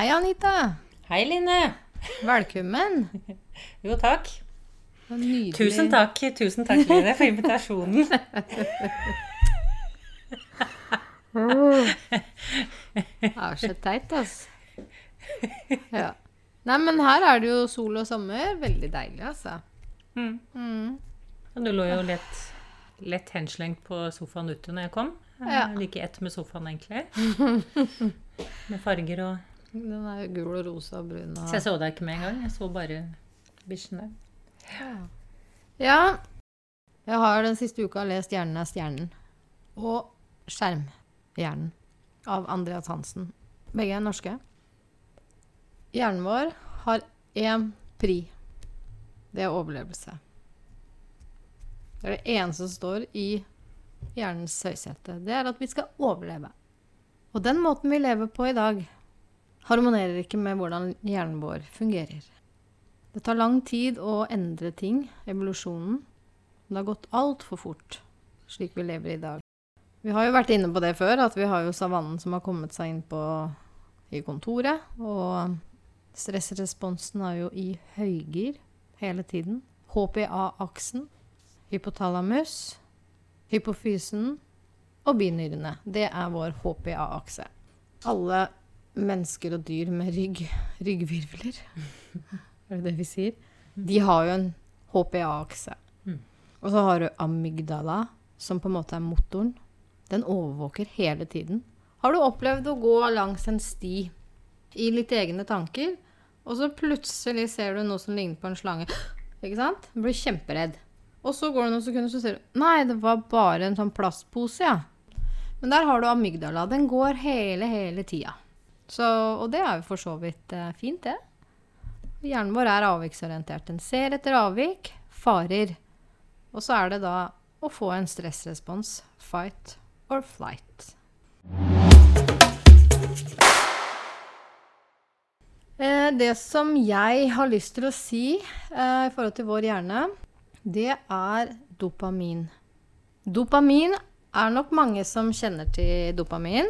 Hei, Anita. Hei, Line. Velkommen. Jo, takk. Nydelig. Tusen takk, tusen takk, Line, for invitasjonen. Det er så teit, altså. Ja. Nei, men her er det jo sol og sommer. Veldig deilig, altså. Mm. Mm. Du lå jo lett, lett henslengt på sofaen ute når jeg kom. Ja. Like ett med sofaen, egentlig. Med farger og Den er gul og rosa og brun og Så jeg så deg ikke med en gang. Jeg så bare bikkjen der. Ja. Jeg har den siste uka lest 'Hjernen er stjernen' og 'Skjermhjernen' av Andreas Hansen. Begge er norske. Hjernen vår har én pri. Det er overlevelse. Det er det eneste som står i hjernens høysete. Det er at vi skal overleve. Og den måten vi lever på i dag, harmonerer ikke med hvordan hjernen vår fungerer. Det tar lang tid å endre ting, evolusjonen. Det har gått altfor fort, slik vi lever i dag. Vi har jo vært inne på det før, at vi har jo savannen som har kommet seg inn på, i kontoret. Og stressresponsen er jo i høygir hele tiden. HPA-aksen, hypotalamus, hypofysen og binyrene. Det er vår HPA-akse. Alle mennesker og dyr med rygg, ryggvirvler er det det vi sier? De har jo en HPA-akse. Mm. Og så har du amygdala, som på en måte er motoren. Den overvåker hele tiden. Har du opplevd å gå langs en sti i litt egne tanker, og så plutselig ser du noe som ligner på en slange? Ikke sant? Du blir kjemperedd. Og så går det noen sekunder, så ser du Nei, det var bare en sånn plastpose, ja. Men der har du amygdala. Den går hele, hele tida. Så, og det er jo for så vidt eh, fint, det. Hjernen vår er avviksorientert. Den ser etter avvik, farer. Og så er det da å få en stressrespons. Fight or flight. Eh, det som jeg har lyst til å si eh, i forhold til vår hjerne, det er dopamin. Dopamin er nok mange som kjenner til dopamin.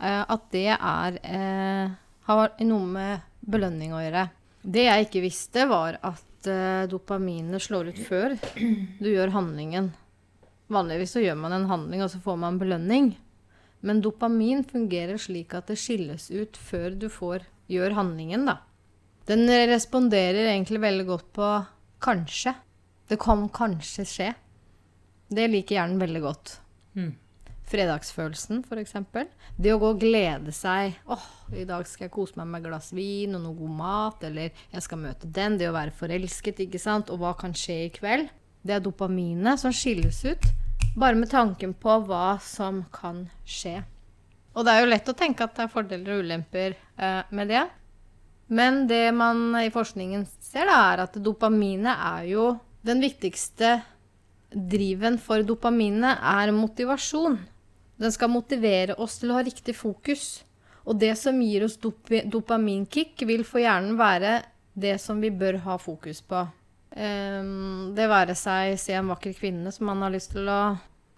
Eh, at det er eh, har noe med belønning å gjøre. Det jeg ikke visste, var at eh, dopaminet slår ut før du gjør handlingen. Vanligvis så gjør man en handling, og så får man belønning. Men dopamin fungerer slik at det skilles ut før du får gjør handlingen, da. Den responderer egentlig veldig godt på kanskje. Det kan kanskje skje. Det liker hjernen veldig godt. Mm. Fredagsfølelsen, f.eks. Det å gå og glede seg. åh, i dag skal jeg kose meg med et glass vin og noe god mat. Eller jeg skal møte den. Det å være forelsket, ikke sant. Og hva kan skje i kveld? Det er dopaminet som skilles ut. Bare med tanken på hva som kan skje. Og det er jo lett å tenke at det er fordeler og ulemper eh, med det. Men det man i forskningen ser, da, er at dopaminet er jo den viktigste driven for dopaminet er motivasjon. Den skal motivere oss til å ha riktig fokus. Og det som gir oss dop dopaminkick, vil for hjernen være det som vi bør ha fokus på. Um, det være seg se en vakker kvinne som man har lyst til å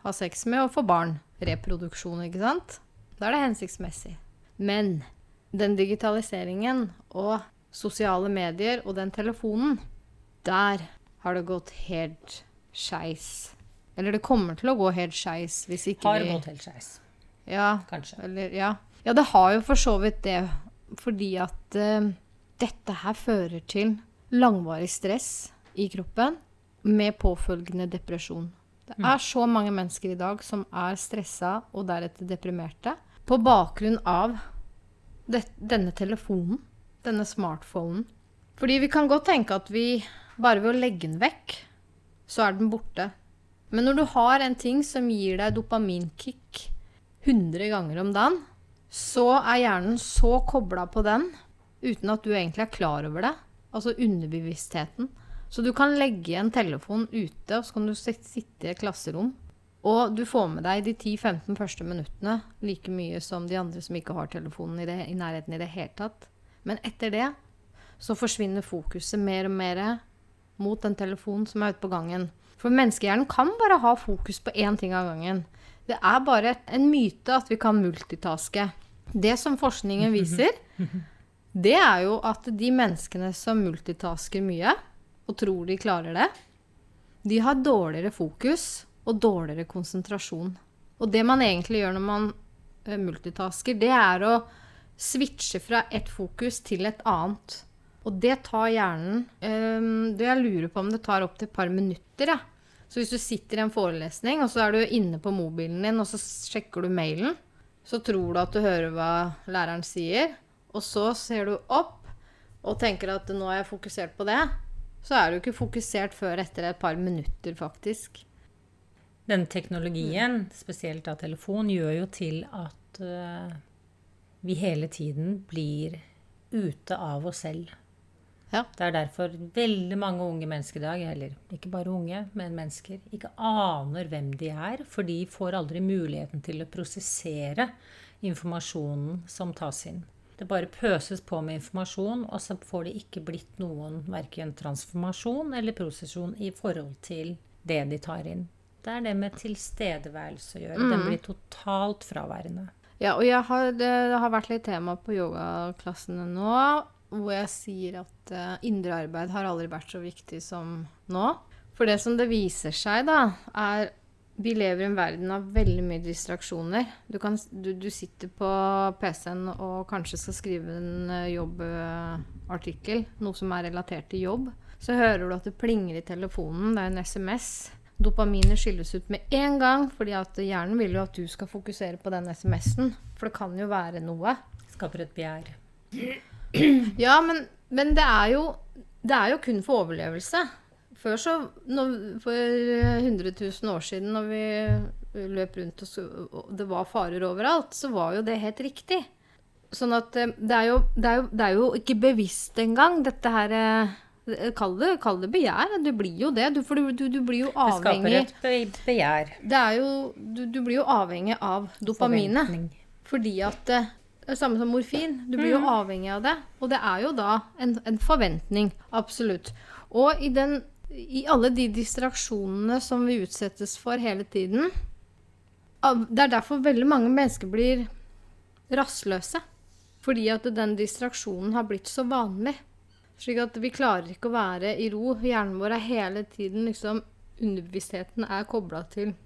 ha sex med, og få barn. Reproduksjon, ikke sant? Da er det hensiktsmessig. Men den digitaliseringen og sosiale medier og den telefonen, der har det gått helt skeis. Eller det kommer til å gå helt skeis hvis ikke Har vi gått helt skeis, Ja, kanskje. eller, ja. ja, det har jo for så vidt det. Fordi at uh, dette her fører til langvarig stress i kroppen med påfølgende depresjon. Det er så mange mennesker i dag som er stressa og deretter deprimerte på bakgrunn av det, denne telefonen, denne smartphonen. Fordi vi kan godt tenke at vi bare ved å legge den vekk, så er den borte. Men når du har en ting som gir deg dopaminkick 100 ganger om dagen, så er hjernen så kobla på den uten at du egentlig er klar over det. Altså underbevisstheten. Så du kan legge en telefon ute, og så kan du sitte i et klasserom. Og du får med deg de 10-15 første minuttene like mye som de andre som ikke har telefonen i, det, i nærheten i det hele tatt. Men etter det så forsvinner fokuset mer og mer mot den telefonen som er ute på gangen. For menneskehjernen kan bare ha fokus på én ting av gangen. Det er bare en myte at vi kan multitaske. Det som forskningen viser, det er jo at de menneskene som multitasker mye, og tror de klarer det, de har dårligere fokus og dårligere konsentrasjon. Og det man egentlig gjør når man eh, multitasker, det er å switche fra ett fokus til et annet. Og det tar hjernen øh, det Jeg lurer på om det tar opptil et par minutter. Ja. Så hvis du sitter i en forelesning, og så er du inne på mobilen din, og så sjekker du mailen, så tror du at du hører hva læreren sier, og så ser du opp og tenker at nå er jeg fokusert på det, så er du ikke fokusert før etter et par minutter, faktisk. Den teknologien, spesielt av telefon, gjør jo til at uh, vi hele tiden blir ute av oss selv. Ja. Det er derfor veldig mange unge mennesker i dag, eller ikke bare unge, men mennesker, ikke aner hvem de er, for de får aldri muligheten til å prosessere informasjonen som tas inn. Det bare pøses på med informasjon, og så får det ikke blitt noen verken transformasjon eller prosesjon i forhold til det de tar inn. Det er det med tilstedeværelse å gjøre. Den Mm. blir totalt fraværende. Ja, og jeg har, det har vært litt tema på yogaklassene nå, hvor jeg sier at uh, indre arbeid har aldri vært så viktig som nå. For det som det viser seg, da, er vi lever i en verden av veldig mye distraksjoner. Du, kan, du, du sitter på PC-en og kanskje skal skrive en eh, jobbartikkel, noe som er relatert til jobb. Så hører du at det plinger i telefonen, det er en SMS. Dopaminet skylles ut med en gang, fordi at hjernen vil jo at du skal fokusere på den SMS-en. For det kan jo være noe. Skaper et begjær. Ja, men, men det, er jo, det er jo kun for overlevelse. Før så, når, For 100 000 år siden, når vi løp rundt og, så, og det var farer overalt, så var jo det helt riktig. Sånn at eh, det er jo, det er jo, det er jo ikke bevisst engang, dette her eh, Kall det, kall det begjær. Du blir jo det. Du, for du, du, du blir jo Det skaper et begjær. Det er jo Du, du blir jo avhengig av dopaminet. Fordi at eh, det er samme som morfin. Du blir jo avhengig av det. Og det er jo da en, en forventning. Absolutt. Og i, den, i alle de distraksjonene som vi utsettes for hele tiden Det er derfor veldig mange mennesker blir rastløse. Fordi at den distraksjonen har blitt så vanlig. Slik at vi klarer ikke å være i ro. Hjernen vår er hele tiden liksom Underbevisstheten er kobla til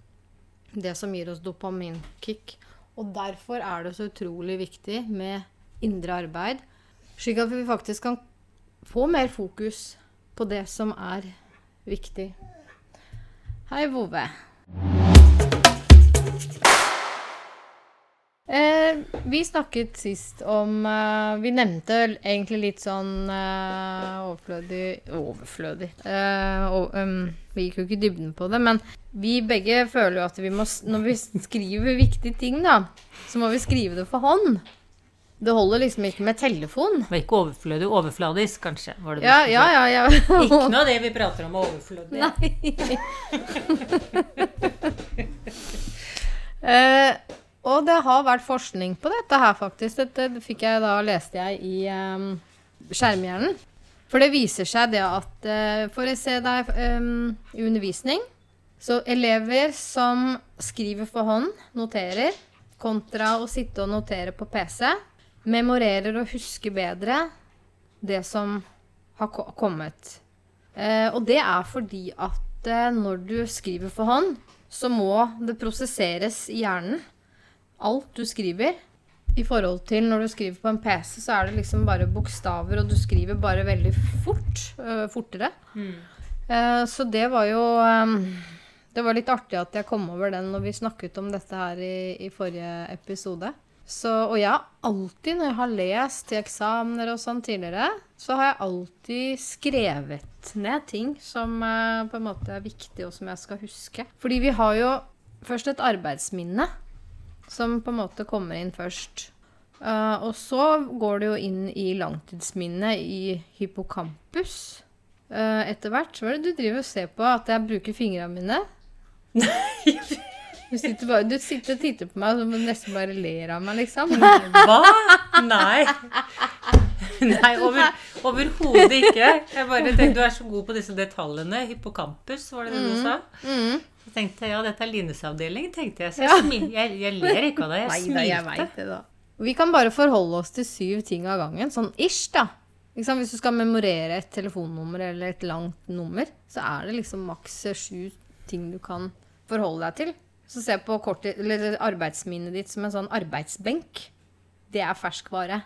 det som gir oss dopaminkick. Og derfor er det så utrolig viktig med indre arbeid, slik at vi faktisk kan få mer fokus på det som er viktig. Hei, Vove. Eh, vi snakket sist om eh, Vi nevnte egentlig litt sånn eh, overflødig Overflødig. Eh, og, um, vi gikk jo ikke i dybden på det, men vi begge føler jo at vi må Når vi skriver viktige ting, da, så må vi skrive det for hånd. Det holder liksom ikke med telefon. Det var ikke overflødig, overfladisk, kanskje. var det Ja, ja, ja. ja. Ikke noe av det vi prater om er overflødig. Eh, og det har vært forskning på dette her, faktisk. Dette fikk jeg da, leste jeg i um, Skjermhjernen. For det viser seg det at uh, For å se deg um, i undervisning Så elever som skriver for hånd, noterer, kontra å sitte og notere på PC, memorerer og husker bedre det som har ko- kommet. Uh, og det er fordi at uh, når du skriver for hånd, så må det prosesseres i hjernen. Alt du skriver. I forhold til når du skriver på en PC, så er det liksom bare bokstaver, og du skriver bare veldig fort. øh, fortere. Eh, så det var jo um, Det var litt artig at jeg kom over den når vi snakket om dette her i, i forrige episode. Så, og jeg har alltid, når jeg har lest til eksamener og sånn tidligere, så har jeg alltid skrevet ned ting som uh, på en måte er viktig, og som jeg skal huske. Fordi vi har jo først et arbeidsminne som på en måte kommer inn først. Uh, og så går det jo inn i langtidsminnet i hippocampus uh, etter hvert. Hva er det du driver og ser på? At jeg bruker fingrene mine? Du sitter, bare, du sitter og titter på meg og nesten bare ler av meg, liksom. Hva? Nei. Nei, over, overhodet ikke. Jeg bare tenkte du er så god på disse detaljene. Hippocampus, var det det du sa? Mm. Så tenkte jeg ja, dette er Lines avdeling, tenkte jeg. Så jeg, smi- jeg, jeg ler ikke av det. Jeg Nei da, jeg vet det, da. Vi kan bare forholde oss til syv ting av gangen, sånn ish, da. Hvis du skal memorere et telefonnummer eller et langt nummer, så er det liksom maks sju ting du kan forholde deg til. Så se på kortet, eller arbeidsminnet ditt som en sånn arbeidsbenk. Det er ferskvare.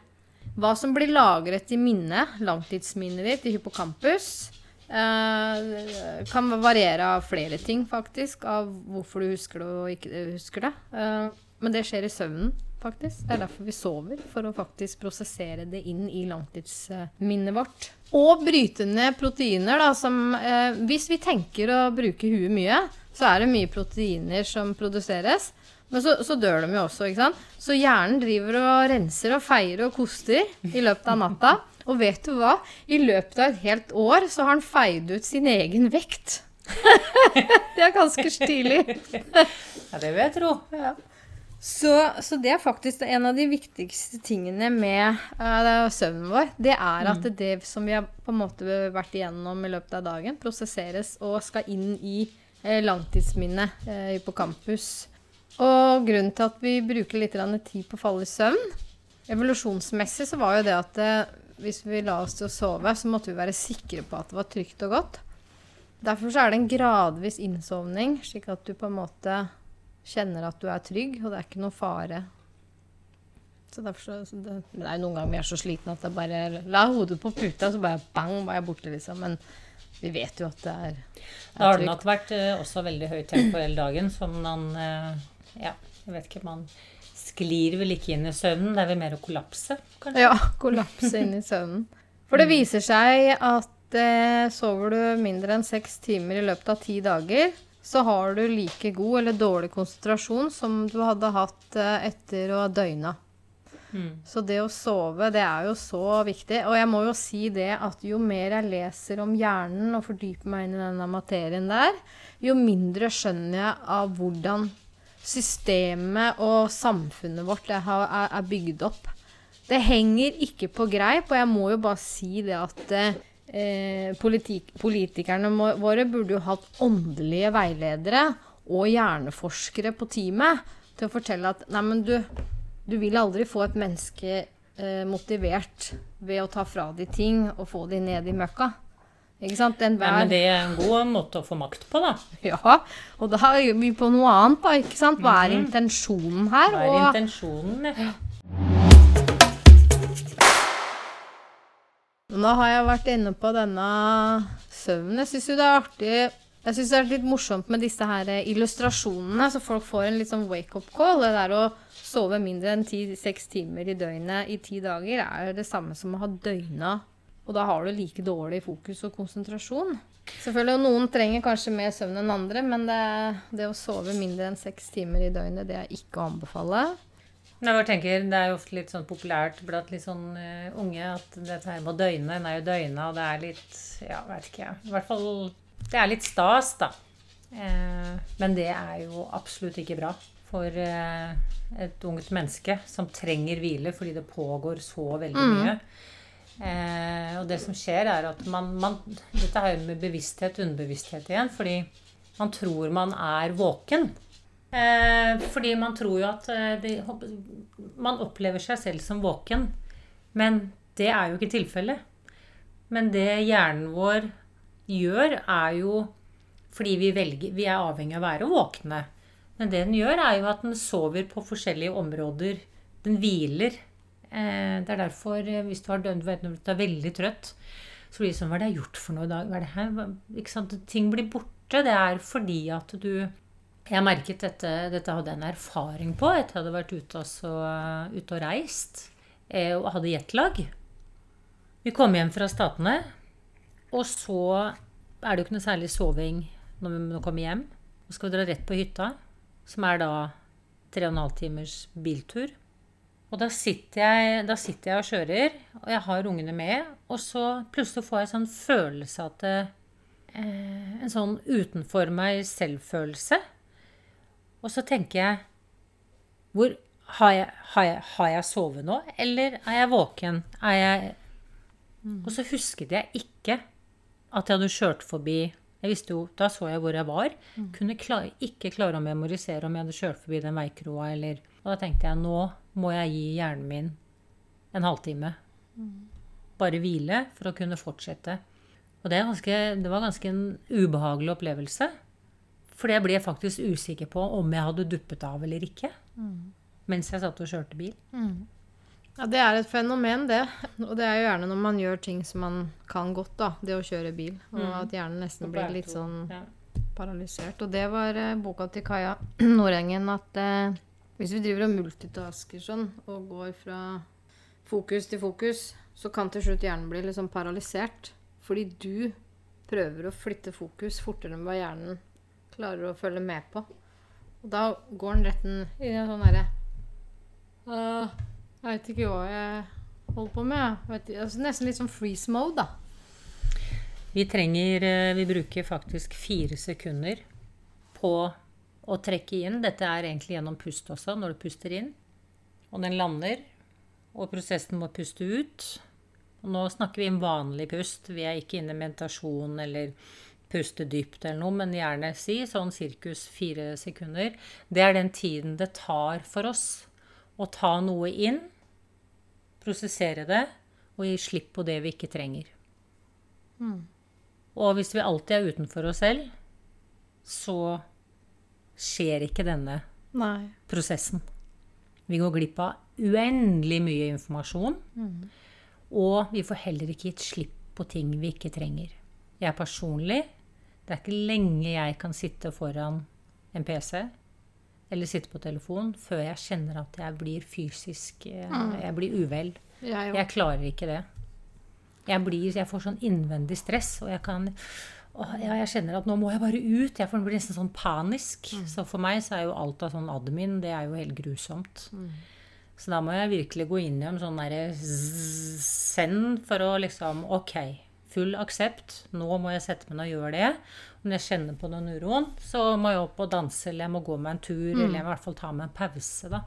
Hva som blir lagret i minnet, langtidsminnet ditt, i hippocampus, eh, kan variere av flere ting, faktisk. Av hvorfor du husker det og ikke husker det. Eh, men det skjer i søvnen, faktisk. Det er derfor vi sover. For å faktisk prosessere det inn i langtidsminnet vårt. Og bryte ned proteiner, da, som eh, Hvis vi tenker å bruke huet mye, så er det mye proteiner som produseres. Men så, så dør de jo også, ikke sant. Så hjernen driver og renser og feirer og koster i løpet av natta. Og vet du hva? I løpet av et helt år så har han feid ut sin egen vekt. det er ganske stilig. Ja, det vil jeg tro. Så, så det er faktisk en av de viktigste tingene med uh, søvnen vår. Det er at det som vi har på en måte vært igjennom i løpet av dagen, prosesseres og skal inn i uh, langtidsminnet uh, på campus. Og grunnen til at vi bruker litt tid på å falle i søvn Evolusjonsmessig så var jo det at eh, hvis vi la oss til å sove, så måtte vi være sikre på at det var trygt og godt. Derfor så er det en gradvis innsovning, slik at du på en måte kjenner at du er trygg, og det er ikke noe fare. Så derfor så, så det, men det er noen ganger vi er så slitne at det bare La hodet på puta, så bare bang, var jeg borte, liksom. Men vi vet jo at det er, Da har er det nok vært eh, også veldig høyt tempo hele dagen, som man eh, Ja, jeg vet ikke. Man sklir vel ikke inn i søvnen. Det er vel mer å kollapse, kanskje. Ja, kollapse inn i søvnen. For det viser seg at eh, sover du mindre enn seks timer i løpet av ti dager, så har du like god eller dårlig konsentrasjon som du hadde hatt eh, etter å ha døgna. Mm. Så det å sove, det er jo så viktig. Og jeg må jo si det at jo mer jeg leser om hjernen og fordyper meg inn i denne materien der, jo mindre skjønner jeg av hvordan systemet og samfunnet vårt har, er, er bygd opp. Det henger ikke på greip, og jeg må jo bare si det at eh, politik, politikerne våre burde jo hatt åndelige veiledere og hjerneforskere på teamet til å fortelle at nei, men du, du vil aldri få et menneske eh, motivert ved å ta fra de ting og få de ned i møkka. Ikke sant? Nei, Ja, men det er en god måte å få makt på, da. Ja, og da er vi på noe annet, da. ikke sant? Hva er intensjonen her? Hva er Og intensjonen? Ja. nå har jeg vært inne på denne søvnen. Jeg syns jo det er artig Jeg syns det er litt morsomt med disse her illustrasjonene, så folk får en litt sånn wake-up call. Det der å sove mindre enn seks timer i døgnet i ti dager er det samme som å ha døgna og da har du like dårlig fokus og konsentrasjon. Selvfølgelig, og Noen trenger kanskje mer søvn enn andre, men det, det å sove mindre enn seks timer i døgnet, det er ikke å anbefale. Men jeg tenker, Det er jo ofte litt sånn populært blant litt sånn uh, unge at dette her med å døgne En er jo døgna, og det er litt Ja, vet ikke jeg. I hvert fall Det er litt stas, da. Eh, men det er jo absolutt ikke bra for eh, et ungt menneske som trenger hvile fordi det pågår så veldig mye. Eh, og det som skjer, er at man, man Dette er jo med bevissthet underbevissthet igjen. Fordi man tror man er våken. Eh, fordi man tror jo at de, Man opplever seg selv som våken. Men det er jo ikke tilfellet. Men det hjernen vår gjør, er jo fordi vi, velger, vi er avhengig av å være våkne. Men det den gjør, er jo at den sover på forskjellige områder. Den hviler. Eh, det er derfor, eh, hvis du har dødd, vet du, du er veldig trøtt, så blir det sånn Hva er det jeg har gjort for noe i dag? Hva er det her? Ikke sant? Ting blir borte. Det er fordi at du Jeg merket dette Dette hadde jeg en erfaring på etter jeg hadde vært ute, altså, ute og reist eh, og hadde jetlag. Vi kom hjem fra Statene, og så er det jo ikke noe særlig soving når vi kommer hjem. Så skal vi dra rett på hytta, som er da tre og en halv timers biltur. Og da sitter, jeg, da sitter jeg og kjører, og jeg har ungene med. Og så plutselig får jeg en sånn følelse at eh, En sånn utenfor meg selv-følelse. Og så tenker jeg hvor, har, jeg, har, jeg, har jeg sovet nå, eller er jeg våken? Er jeg Og så husket jeg ikke at jeg hadde kjørt forbi jeg visste jo, Da så jeg hvor jeg var. Kunne klare, ikke klare å memorisere om jeg hadde kjørt forbi den veikroa eller Og da tenkte jeg nå må jeg gi hjernen min en halvtime. Bare hvile for å kunne fortsette. Og det, ganske, det var ganske en ubehagelig opplevelse. Fordi jeg ble faktisk usikker på om jeg hadde duppet av eller ikke. Mens jeg satt og kjørte bil. Ja, det er et fenomen, det. Og det er jo gjerne når man gjør ting som man kan godt, da. Det å kjøre bil. Og Mm. at hjernen nesten blir litt sånn Ja. paralysert. Og det var eh, boka til Kaja Nordengen at eh, hvis vi driver og multitasker sånn, og går fra fokus til fokus, så kan til slutt hjernen bli sånn paralysert. Fordi du prøver å flytte fokus fortere enn hva hjernen klarer å følge med på. Og da går den retten i en sånn derre uh, Jeg veit ikke hva jeg holder på med. Vet altså nesten litt sånn freeze mode, da. Vi trenger eh, Vi bruker faktisk fire sekunder på å trekke inn. Dette er egentlig gjennom pust også, når du puster inn. Og den lander, og prosessen må puste ut. Og nå snakker vi om vanlig pust. Vi er ikke inne i meditasjon eller puste dypt eller noe, men gjerne si sånn cirkus fire sekunder. Det er den tiden det tar for oss å ta noe inn, prosessere det og gi slipp på det vi ikke trenger. Og hvis vi alltid er utenfor oss selv, så skjer ikke denne Nei. prosessen. Vi går glipp av uendelig mye informasjon. Og vi får heller ikke gitt slipp på ting vi ikke trenger. Jeg personlig Det er ikke lenge jeg kan sitte foran en PC eller sitte på telefon før jeg kjenner at jeg blir fysisk mm. Jeg blir uvel. Jeg, Jeg klarer ikke det. Jeg, blir, jeg får sånn innvendig stress, og jeg kan åh, ja, Jeg kjenner at nå må jeg bare ut. Jeg får- blir nesten sånn panisk. Så for meg så er jo alt av sånn admin, det er jo helt grusomt. Så da må jeg virkelig gå inn i en sånn derre send for å liksom Ok, full aksept. Nå må jeg sette meg ned og gjøre det. Når jeg kjenner på den uroen, så må jeg opp og danse, eller jeg må gå meg en tur, eller jeg må i hvert fall ta meg en pause, da.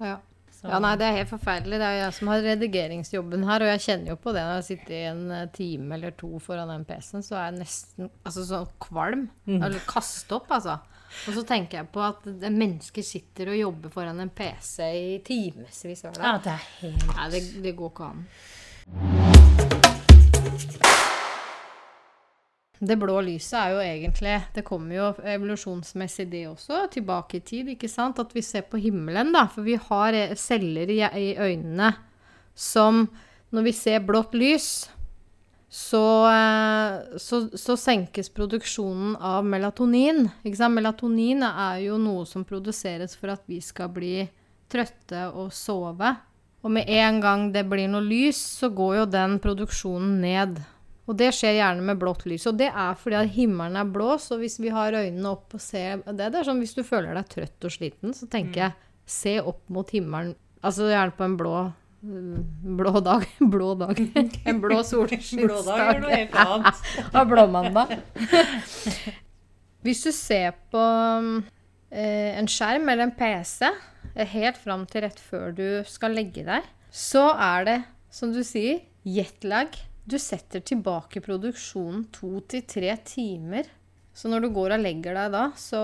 ja. Så- ja, nei, det er helt forferdelig. Det er jeg som har redigeringsjobben her, og jeg kjenner jo på det når jeg sitter i en eh, time eller to foran den PC-en, så er jeg nesten altså, sånn kvalm. Eller kaste opp, altså. Og så tenker jeg på at mennesker sitter og jobber foran en PC i timevis hver Ja, det er helt Nei, det, det går ikke an. Det blå lyset er jo egentlig Det kommer jo evolusjonsmessig, det også, tilbake i tid, ikke sant? At vi ser på himmelen, da. For vi har eh, celler i, øynene som Når vi ser blått lys, så, eh, så, så senkes produksjonen av melatonin. Ikke sant? Melatonin er jo noe som produseres for at vi skal bli trøtte og sove. Og med en gang det blir noe lys, så går jo den produksjonen ned. Og det skjer gjerne med blått lys. Og det er fordi at himmelen er blå, så hvis vi har øynene opp og ser det, det er sånn Hvis du føler deg trøtt og sliten, så tenker jeg se opp mot himmelen. Altså gjerne på en blå mm, Blå dag. Blå dag. En blå solskinnsdag. helt annet. Og blåmandag. Hvis du ser på eh, en skjerm eller en PC eh, helt fram til rett før du skal legge deg, så er det, som du sier, jetlag. Du setter tilbake produksjonen to til tre timer. Så når du går og legger deg da, så,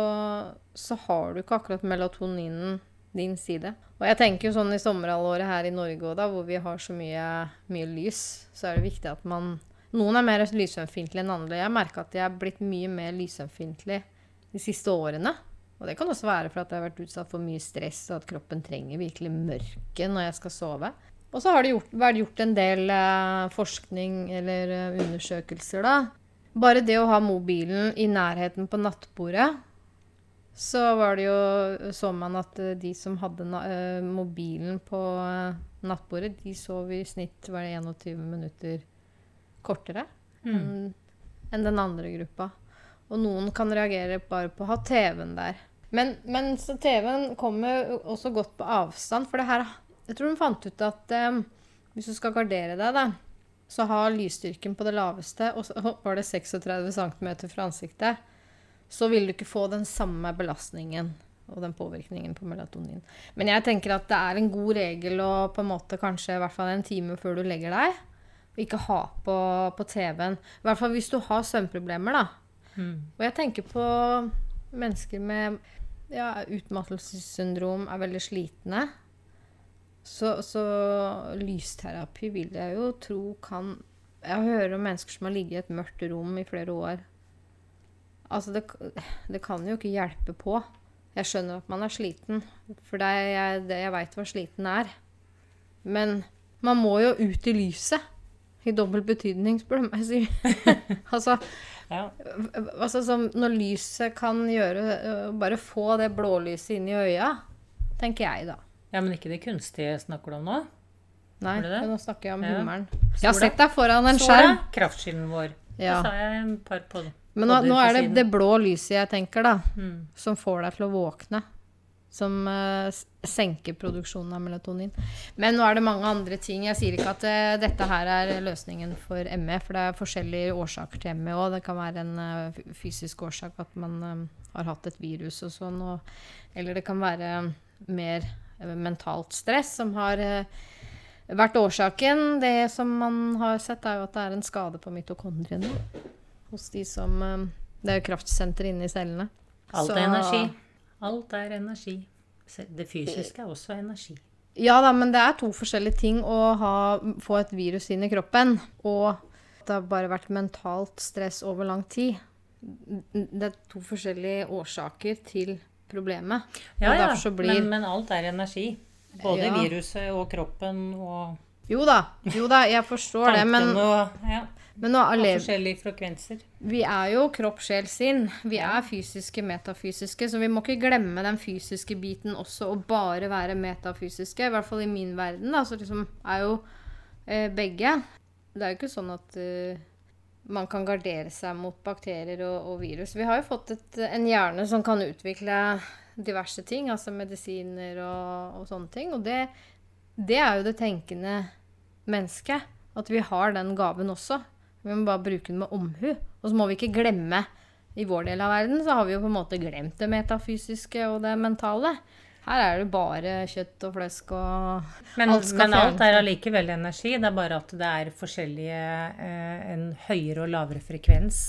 så har du ikke akkurat melatoninen din side. Og jeg tenker jo sånn i sommerhalvåret her i Norge og da, hvor vi har så mye, mye lys, så er det viktig at man Noen er mer lysømfintlige enn andre. Jeg merker at jeg er blitt mye mer lysømfintlig de siste årene. Og det kan også være for at jeg har vært utsatt for mye stress, og at kroppen trenger virkelig mørke når jeg skal sove. Og så har det gjort, vært gjort en del eh, forskning eller eh, undersøkelser, da. Bare det å ha mobilen i nærheten på nattbordet, så var det jo Så man at eh, de som hadde mobilen på nattbordet, de sov i snitt var det 21 minutter kortere enn enn den andre gruppa. Og noen kan reagere bare på å ha TV-en der. Men, men så TV-en kommer også godt på avstand, for det her Jeg tror de fant ut at eh, hvis du skal gardere deg, da, så ha lysstyrken på det laveste, og så var det 36 cm fra ansiktet, så vil du ikke få den samme belastningen og den påvirkningen på melatonin. Men jeg tenker at det er en god regel å på en måte kanskje i hvert fall en time før du legger deg, ikke ha på, på TV-en. I hvert fall hvis du har søvnproblemer, da. Og jeg tenker på mennesker med ja, utmattelsessyndrom er veldig slitne. Så, så lysterapi vil jeg jo tro kan Jeg hører om mennesker som har ligget i et mørkt rom i flere år. Altså, det, det kan jo ikke hjelpe på. Jeg skjønner at man er sliten, for det er jeg, det jeg veit hva sliten er. Men man må jo ut i lyset. I dobbel betydning, spør du meg. altså, Ja. altså som når lyset kan gjøre øh, Bare få det blålyset inn i øya, tenker jeg da. Ja, men ikke det kunstige snakker du om nå? Nei, nå snakker jeg om Ja. Jeg har sett deg foran en Sola, skjerm. Kraftskillen vår. Ja. Det sa jeg en par på Men nå, nå er det det blå lyset jeg tenker, da. Mm. Som får deg til å våkne. Som uh, senker produksjonen av melatonin. Men nå er det mange andre ting. Jeg sier ikke at uh, dette her er løsningen for ME, for det er forskjellige årsaker til ME òg. Det kan være en uh, fysisk årsak, at man har hatt et virus og sånn. Og, eller det kan være mer mentalt stress som har eh, vært årsaken. Det som man har sett, er jo at det er en skade på mitokondriene hos de som eh, Det er jo kraftsenter inne i cellene. Alt Så- er energi. Alt er energi. Det fysiske er også energi. Ja da, men det er to forskjellige ting å ha, få et virus inn i kroppen, og det har bare vært mentalt stress over lang tid. Det er to forskjellige årsaker til problemet. Ja, ja, så blir men, men alt er energi. Både Ja. viruset og kroppen og Jo da, jo da, jeg forstår det, men, og ja, men nå alle, forskjellige frekvenser. Vi er jo kropp, sjel, sinn. Vi er fysiske, metafysiske, så vi må ikke glemme den fysiske biten også, og bare være metafysiske. I hvert fall i min verden, da, så liksom er jo eh, begge. Det er jo ikke sånn at eh, man kan gardere seg mot bakterier og, og virus. Vi har jo fått et, en hjerne som kan utvikle diverse ting, altså medisiner og, og sånne ting. Og det, det er jo det tenkende mennesket. At vi har den gaven også. Vi må bare bruke den med omhu. Og så må vi ikke glemme I vår del av verden så har vi jo på en måte glemt det metafysiske og det mentale. Her er det bare kjøtt og flesk og Men, Alt skal men alt er allikevel energi. Det er bare at det er forskjellige eh, En høyere og lavere frekvens.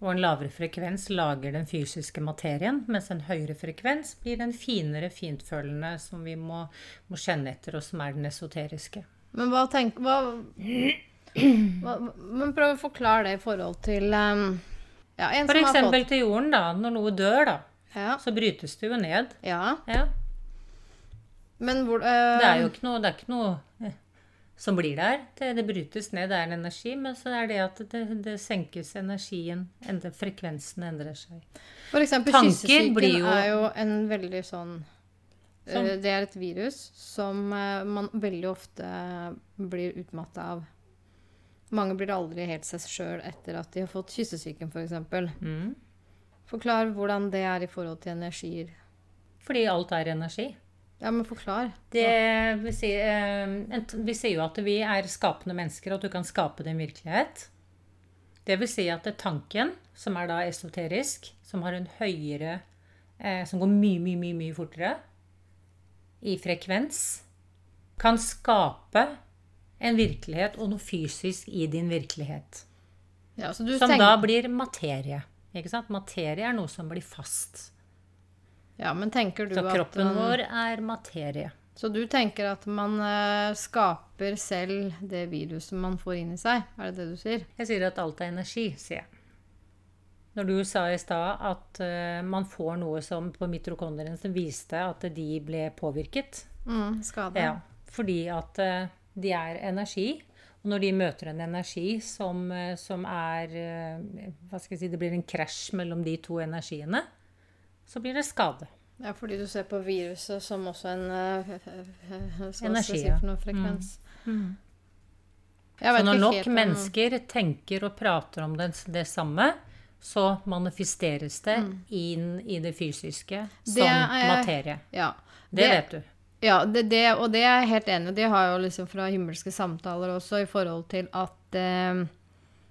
Og en lavere frekvens lager den fysiske materien, mens en høyere frekvens blir den finere, fintfølende som vi må, må kjenne etter, og som er den esoteriske. Men hva tenk... Hva, hva, men prøv å forklare det i forhold til um, ja, en For eksempel fått til jorden, da. Når noe dør, da, ja, så brytes det jo ned. ja, Ja. men hvor Det er jo ikke noe, det ikke noe eh, som blir der. Det, det brytes ned, det er en energi, men så er det at det, det senkes energien. Endre, frekvensen endrer seg. For eksempel kyssesyken er jo en veldig sånn eh, Sånn. Det er et virus som eh, man veldig ofte blir utmatta av. Mange blir aldri helt seg sjøl etter at de har fått kyssesyken, f.eks. Mm. Forklar hvordan det er i forhold til energier. Fordi alt er energi. Ja, men forklar. Det vil si, eh, vi sier jo at vi er skapende mennesker, og at du kan skape din virkelighet. Det vil si at tanken, som er da esoterisk, som har en høyere eh, Som går mye, mye, mye, mye fortere i frekvens, kan skape en virkelighet og noe fysisk i din virkelighet. Ja, så du Som tenker... da blir materie. Ikke sant? Materie er noe som blir fast. Ja, men tenker du Så at kroppen man- vår er materie. Så du tenker at man eh, skaper selv det viruset man får inn i seg? Er det det du sier? Jeg sier at alt er energi, sier jeg. Når du sa i stad at eh, man får noe som på mitrokondrien som viste at de ble påvirket. Mm, skade. Ja, fordi at eh, de er energi. Og når de møter en energi som, eh, som er eh, Hva skal jeg si Det blir en krasj mellom de to energiene. Så blir det skade. Ja, fordi du ser på viruset som også en eh, Energi, si for frekvens? Mm. Jeg Så når nok helt mennesker mennesker tenker og prater om det, det samme, så manifesteres det inn i det fysiske som Mm. Det er- materie. Ja. Det, vet du. Ja, det, det, og det er jeg helt enig i. Det har jo liksom fra himmelske samtaler også, i forhold til at eh,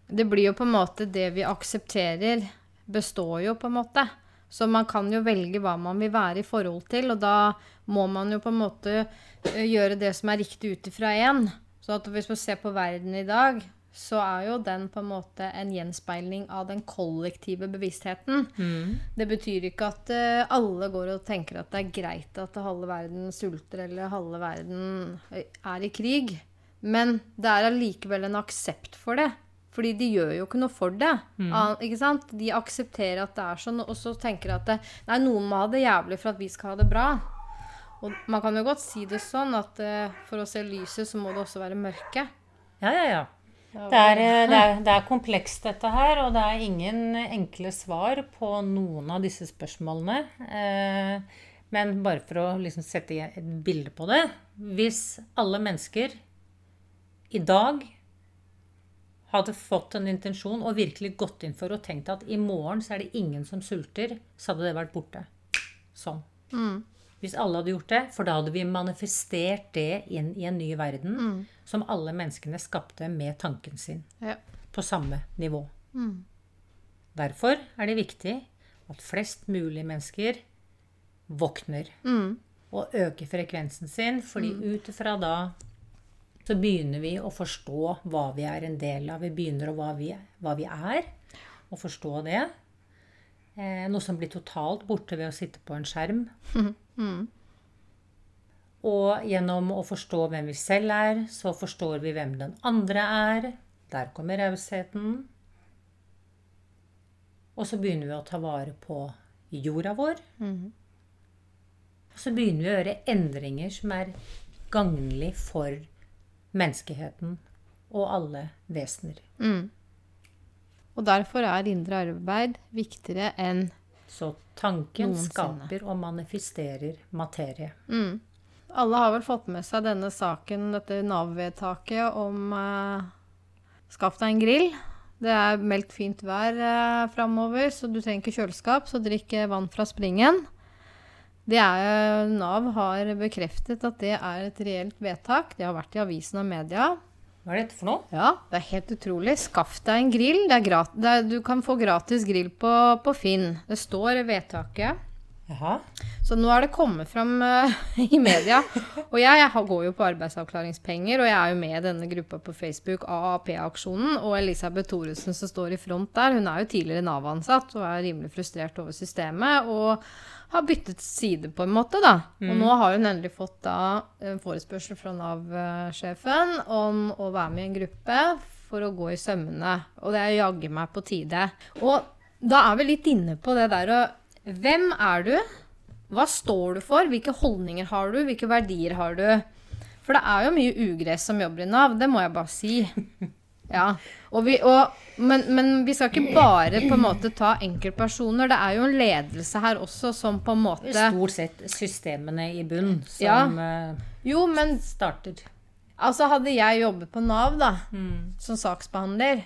det blir jo på en måte det vi aksepterer, består jo på en måte. Så man kan jo velge hva man vil være i forhold til, og da må man jo på en måte eh, gjøre det som er riktig ut ifra én. Så hvis man ser på verden i dag, så er jo den på en måte en gjenspeiling av den kollektive bevisstheten. Det betyr ikke at eh, alle går og tenker at det er greit at halve verden sulter eller halve verden er i krig. Men det er allikevel en aksept for det. Fordi de gjør jo ikke noe for det. Mm. ikke sant? De aksepterer at det er sånn, og så tenker at det, nei, noen må ha det jævlig for at vi skal ha det bra. Og man kan jo godt si det sånn at uh, for å se lyset, så må det også være mørke. Ja, ja, ja. Det er, eh, det, er, det er komplekst, dette her, og det er ingen enkle svar på noen av disse spørsmålene. Eh, men bare for å liksom sette et bilde på det Hvis alle mennesker i dag hadde fått en intensjon og virkelig gått inn for og tenkt at i morgen så er det ingen som sulter, så hadde det vært borte. Sånn. Hvis alle hadde gjort det, for da hadde vi manifestert det inn i en ny verden som alle menneskene skapte med tanken sin Ja. på samme nivå. Derfor er det viktig at flest mulig mennesker våkner og øker frekvensen sin, fordi ut ifra da så begynner vi å forstå hva vi er en del av. Vi begynner å hva vi, hva vi er, og forstå det. Eh, noe som blir totalt borte ved å sitte på en skjerm. Og gjennom å forstå hvem vi selv er, så forstår vi hvem den andre er. Der kommer rausheten. Og så begynner vi å ta vare på jorda vår. Og så begynner vi å gjøre endringer som er gagnlig for menneskeheten og alle vesener. Og derfor er indre arbeid viktigere enn Så tanken Noensinne. skaper og manifesterer materie. Alle har vel fått med seg denne saken, dette Nav-vedtaket om eh, Skaff deg en grill. Det er meldt fint vær eh, framover, så du trenger ikke kjøleskap, så drikk eh, vann fra springen. Det er, Nav har bekreftet at det er et reelt vedtak. Det har vært i avisen og media. Hva er dette for noe? Ja, det er helt utrolig. Skaff deg en grill. Det er du kan få gratis grill på, på Finn. Det står i vedtaket. Jaha. Så nå er det kommet fram uh, i media. Og jeg, jeg går jo på arbeidsavklaringspenger, og jeg er jo med i denne gruppa på Facebook, AAP-aksjonen. Og Elisabeth Thoresen som står i front der, hun er jo tidligere Nav-ansatt og er rimelig frustrert over systemet. Og har byttet side, på en måte, da. Og nå har hun endelig fått da en forespørsel fra Nav-sjefen om å være med i en gruppe for å gå i sømmene. Og det er jaggu meg på tide. Og da er vi litt inne på det der og Hvem er du? Hva står du for? Hvilke holdninger har du? Hvilke verdier har du? For det er jo mye ugress som jobber i Nav, det må jeg bare si. Ja. Og vi, og, men, men vi skal ikke bare på en måte ta enkeltpersoner. Det er jo en ledelse her også som på en måte Stort sett systemene i bunn som Ja. eh, Jo, men starter. altså hadde jeg jobbet på Nav da, som saksbehandler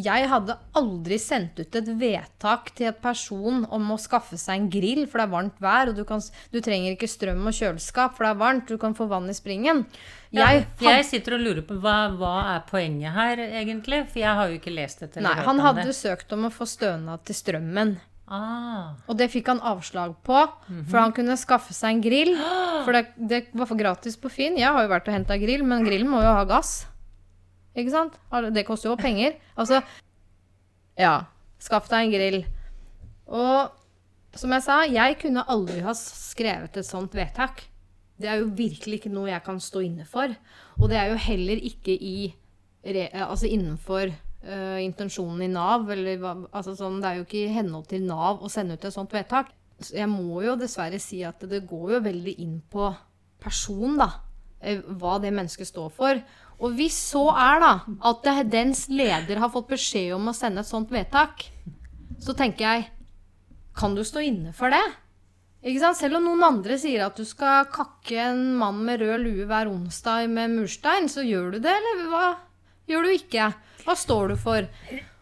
Jeg hadde aldri sendt ut et vedtak til et person om å skaffe seg en grill, for det er varmt vær, og du, kan, du trenger ikke strøm og kjøleskap, for det er varmt, du kan få vann i springen. Jeg ja, jeg sitter og lurer på hva, hva er poenget her, egentlig? For jeg har jo ikke lest dette. Nei, han hadde det. søkt om å få stønad til strømmen. Ah, Og det fikk han avslag på, for han kunne skaffe seg en grill. For det, det var for gratis på Finn. Jeg har jo vært og henta grill, men grillen må jo ha gass. Ikke sant? Det koster jo penger. Altså Ja. Skaff deg en grill. Og som jeg sa, jeg kunne aldri ha skrevet et sånt vedtak. Det er jo virkelig ikke noe jeg kan stå inne for. Og det er jo heller ikke i altså innenfor uh, intensjonen i Nav. Eller, altså sånn, det er jo ikke i henhold til Nav å sende ut et sånt vedtak. Så jeg må jo dessverre si at det går jo veldig inn på person, da. eh, Hva det mennesket står for. Og hvis så er da at dens leder har fått beskjed om å sende et sånt vedtak, så tenker jeg Kan du stå inne for det? Ikke sant? Selv om noen andre sier at du skal kakke en mann med rød lue hver onsdag med murstein, så gjør du det, eller hva gjør du ikke? Hva står du for?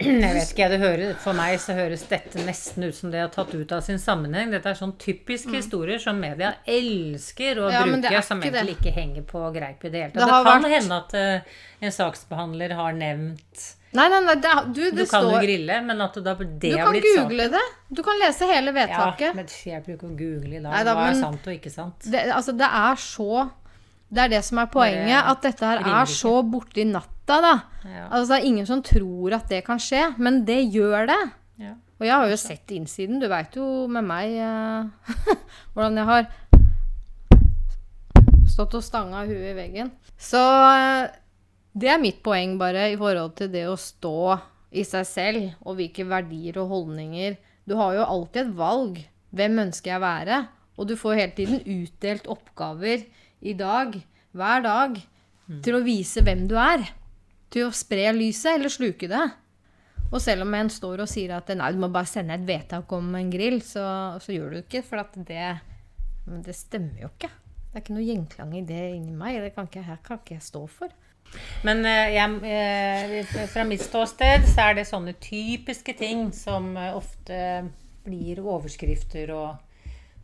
jeg vet ikke, det hører, For meg så høres dette nesten ut som det er tatt ut av sin sammenheng. Dette er sånn typiske historier som media elsker å Mm. Ja, bruke, som det. egentlig ikke henger på greip i det hele tatt. Det Det, kan vært- hende at uh, en saksbehandler har nevnt Nei, nei, nei, det, du, Du kan kan jo grille, men at det, da, det Du blitt kan Du kan google det. Du kan lese hele Ja, vedtaket. men jeg bruker å google i dag. Hva er sant og ikke sant? det, altså, det er så Det er det som er poenget. At dette her er så borti natta, da. Ja. Altså, det er ingen som tror at det kan skje, men det gjør det. Ja. Og jeg har jo sett innsiden. Du veit jo med meg eh, hvordan jeg har stått og stanga huet i veggen. Så eh, det er mitt poeng, bare, i forhold til det å stå i seg selv, og hvilke verdier og holdninger. Du har jo alltid et valg. Hvem ønsker jeg å være? Og du får hele tiden utdelt oppgaver i dag, hver dag, til å vise hvem du er. Til å spre lyset eller sluke det. Og selv om en står og sier at nei, du må bare sende et vedtak om en grill, så, så gjør du det ikke. For det, det stemmer jo ikke. Det er ikke noe gjenklang i det inni meg. Det kan ikke, her kan ikke jeg stå for. Men eh, jeg, eh, fra mitt ståsted så er det sånne typiske ting som eh, ofte blir overskrifter, og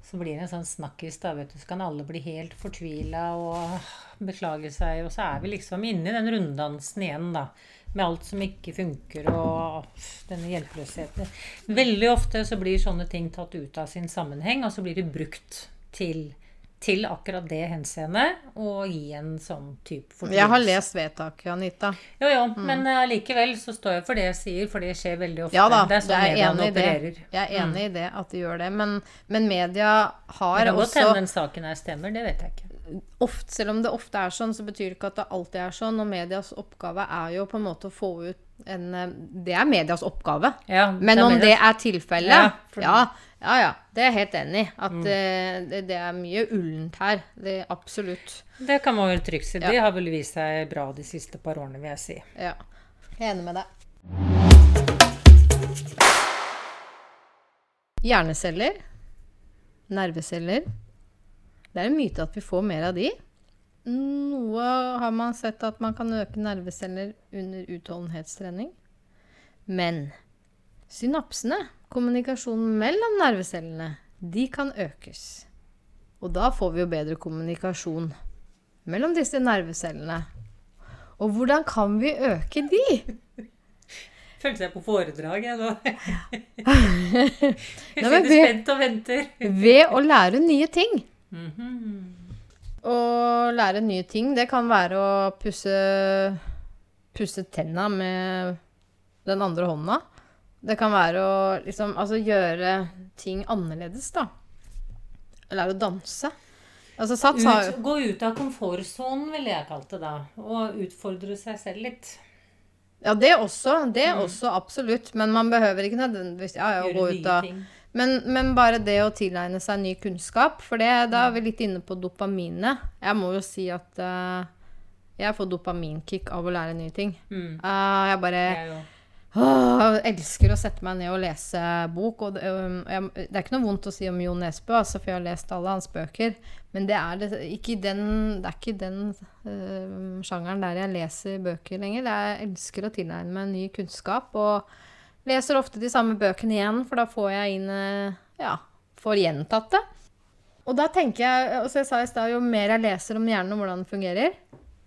så blir det en sånn snakkis, da, vet du. Så kan alle bli helt fortvila og beklage seg, og så er vi liksom inne i den runddansen igjen, da. Med alt som ikke funker, og denne hjelpeløsheten. Veldig ofte så blir sånne ting tatt ut av sin sammenheng, og så blir det brukt til til akkurat det henseendet og gi en sånn type fortvilelse. Jeg har lest vedtaket, Anita. Jo, jo, men allikevel så står jeg for det jeg sier, for det skjer veldig ofte. Ja da, det er sånn jeg er enig i det. Jeg er enig i det at de gjør det. Men, men media Det har kan godt også hende saken her stemmer, det vet jeg ikke. ofte, Selv om det ofte er sånn, så betyr det ikke at det alltid er sånn. Og medias oppgave er jo på en måte å få ut en eh, Det er medias oppgave. Ja, Men det om medias- det er tilfellet Ja, ja, ja, Det er jeg helt enig i. At mm. det, det er mye ullent her. Det Absolutt. Det kan man vel trygt si. Det har vel vist seg bra de siste par årene, vil jeg si. Ja. Jeg er enig med deg. Hjerneceller. Nerveceller. Det er en myte at vi får mer av de. Noe har man sett at man kan øke nerveceller under utholdenhetstrening. Men synapsene, kommunikasjonen mellom nervecellene, de kan økes. Og da får vi jo bedre kommunikasjon mellom disse nervecellene. Og hvordan kan vi øke de? Følte jeg på foredrag, jeg nå. Jeg sitter spent og venter. Ved å lære nye ting. Mhm. Å lære nye ting, det kan være å pusse, pusse tenna med den andre hånda. Det kan være å liksom Altså gjøre ting annerledes, da. Lære å danse. Altså Sats har Ut, gå ut av komfortsonen, ville jeg kalt det da. Og utfordre seg selv litt. Ja, det også. Det også, absolutt. Men man behøver ikke nødvendigvis ja, ja, å gå ut av ting. Men, men bare det å tilegne seg ny kunnskap, for det, da er vi litt inne på dopaminet. Jeg må jo si at uh, jeg får dopaminkick av å lære nye ting. Mm. Uh, jeg bare Jeg åh, elsker å sette meg ned og lese bok. Og det, um, jeg, det er ikke noe vondt å si om Jo Nesbø, altså, for jeg har lest alle hans bøker. Men det er, det, ikke den, det er ikke den uh, sjangeren der jeg leser bøker lenger. Er, jeg elsker å tilegne meg ny kunnskap. Og leser ofte de samme bøkene igjen, for da får jeg inn eh, Ja, får gjentatt det. Og da tenker jeg, og så jeg sa i stad, jo mer jeg leser om hjernen og hvordan den fungerer,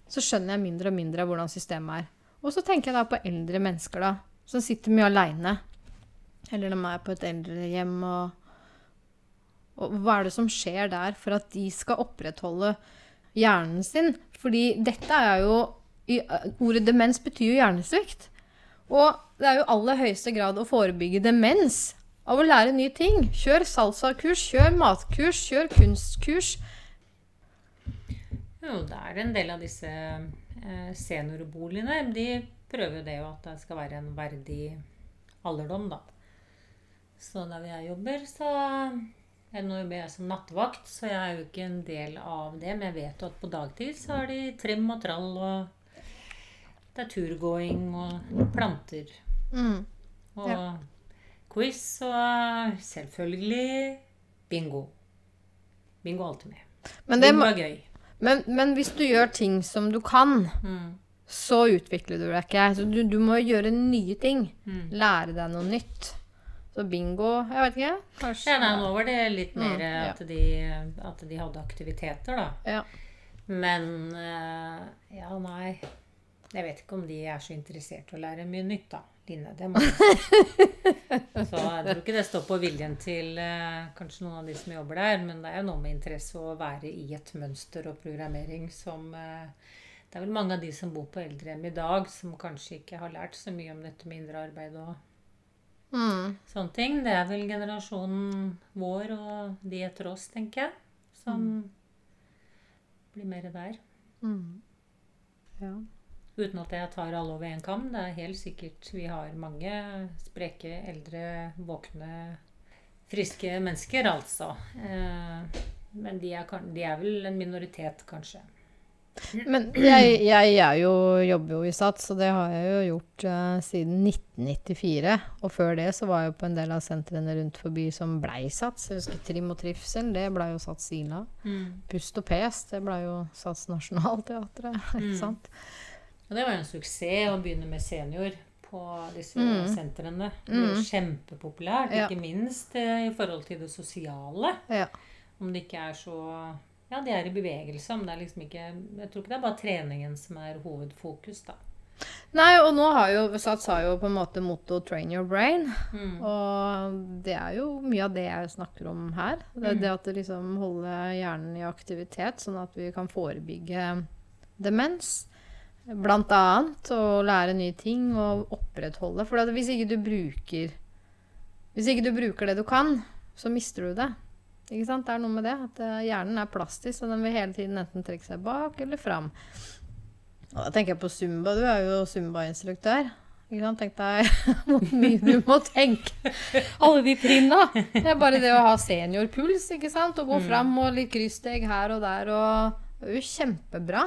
så skjønner jeg mindre og mindre av hvordan systemet er. Og så tenker jeg da på eldre mennesker, da, som sitter mye aleine. Eller de er på et eldrehjem og Og hva er det som skjer der for at de skal opprettholde hjernen sin? Fordi dette er jo Ordet demens betyr jo hjernesvikt. Og det er jo aller høyeste grad å forebygge demens av å lære nye ting. Kjør salsakurs, kjør matkurs, kjør kunstkurs. Jo, det er en del av disse eh, seniorboligene. De prøver jo det jo at det skal være en verdig alderdom, da. Så der jeg jobber, så Nå jobber jeg som nattevakt, så jeg er jo ikke en del av det. Men jeg vet jo at på dagtid så har de trim og trall, og det er turgåing og planter. Mm. Og quiz og selvfølgelig bingo. Bingo er alltid med. Men, det, Bingo er gøy. men, men hvis du gjør ting som du kan, Mm. så utvikler du deg ikke. Så du, du må gjøre nye ting. Mm. Lære deg noe nytt. Så bingo Jeg vet ikke. Kanskje Ja, nei, nå var det litt mer Mm, ja. at, de, at de hadde aktiviteter, da. Ja. Men eh, ja, nei Jeg vet ikke om de er så interessert i å lære mye nytt, da. Line, det må. Så jeg tror ikke det står på viljen til eh, kanskje noen av de som jobber der, men det er jo noe med interesse å være i et mønster og programmering som eh, Det er vel mange av de som bor på eldrehjem i dag, som kanskje ikke har lært så mye om dette med indre arbeid og Mm. sånne ting. Det er vel generasjonen vår og de etter oss, tenker jeg, som blir mer der. Mm. Ja. Uten at jeg tar alle over én kam. Det er helt sikkert vi har mange spreke, eldre, våkne, friske mennesker, altså. Eh, men de er, de er vel en minoritet, kanskje. Men jeg, jeg jeg jo, jobber jo i SATS, og det har jeg jo gjort uh, siden 1994. Og før det så var jeg jo på en del av sentrene rundt forbi som blei SATS. Jeg husker Trim og Trivsel, det blei jo SATS Ila. Pust og Pes, det blei jo SATS Nationaltheatret. Mm. Ikke sant? Og det var jo en suksess å begynne med senior på disse Mm. sentrene. Det ble jo kjempepopulært, Ja. ikke minst eh, i forhold til det sosiale. Ja. Om det ikke er så Ja, de er i bevegelse, men det er liksom ikke Jeg tror ikke det er bare treningen som er hovedfokus, da. Nei, og nå har jo SATS har jo på en måte motto 'train your brain'. Mm. Og det er jo mye av det jeg snakker om her. Det, Mm. det at det liksom holder hjernen i aktivitet, sånn at vi kan forebygge demens. Blant annet. å lære nye ting og opprettholde. For hvis ikke du bruker Hvis ikke du bruker det du kan, så mister du det. Ikke sant? Det er noe med det. At eh, hjernen er plastisk, og den vil hele tiden enten trekke seg bak eller fram. Og da tenker jeg på Zumba. Du er jo Zumba-instruktør. Tenk deg hvor mye du må tenke. Alle de trinna. Det er bare det å ha seniorpuls, ikke sant. Og gå fram og litt krysssteg her og der. Og det er jo kjempebra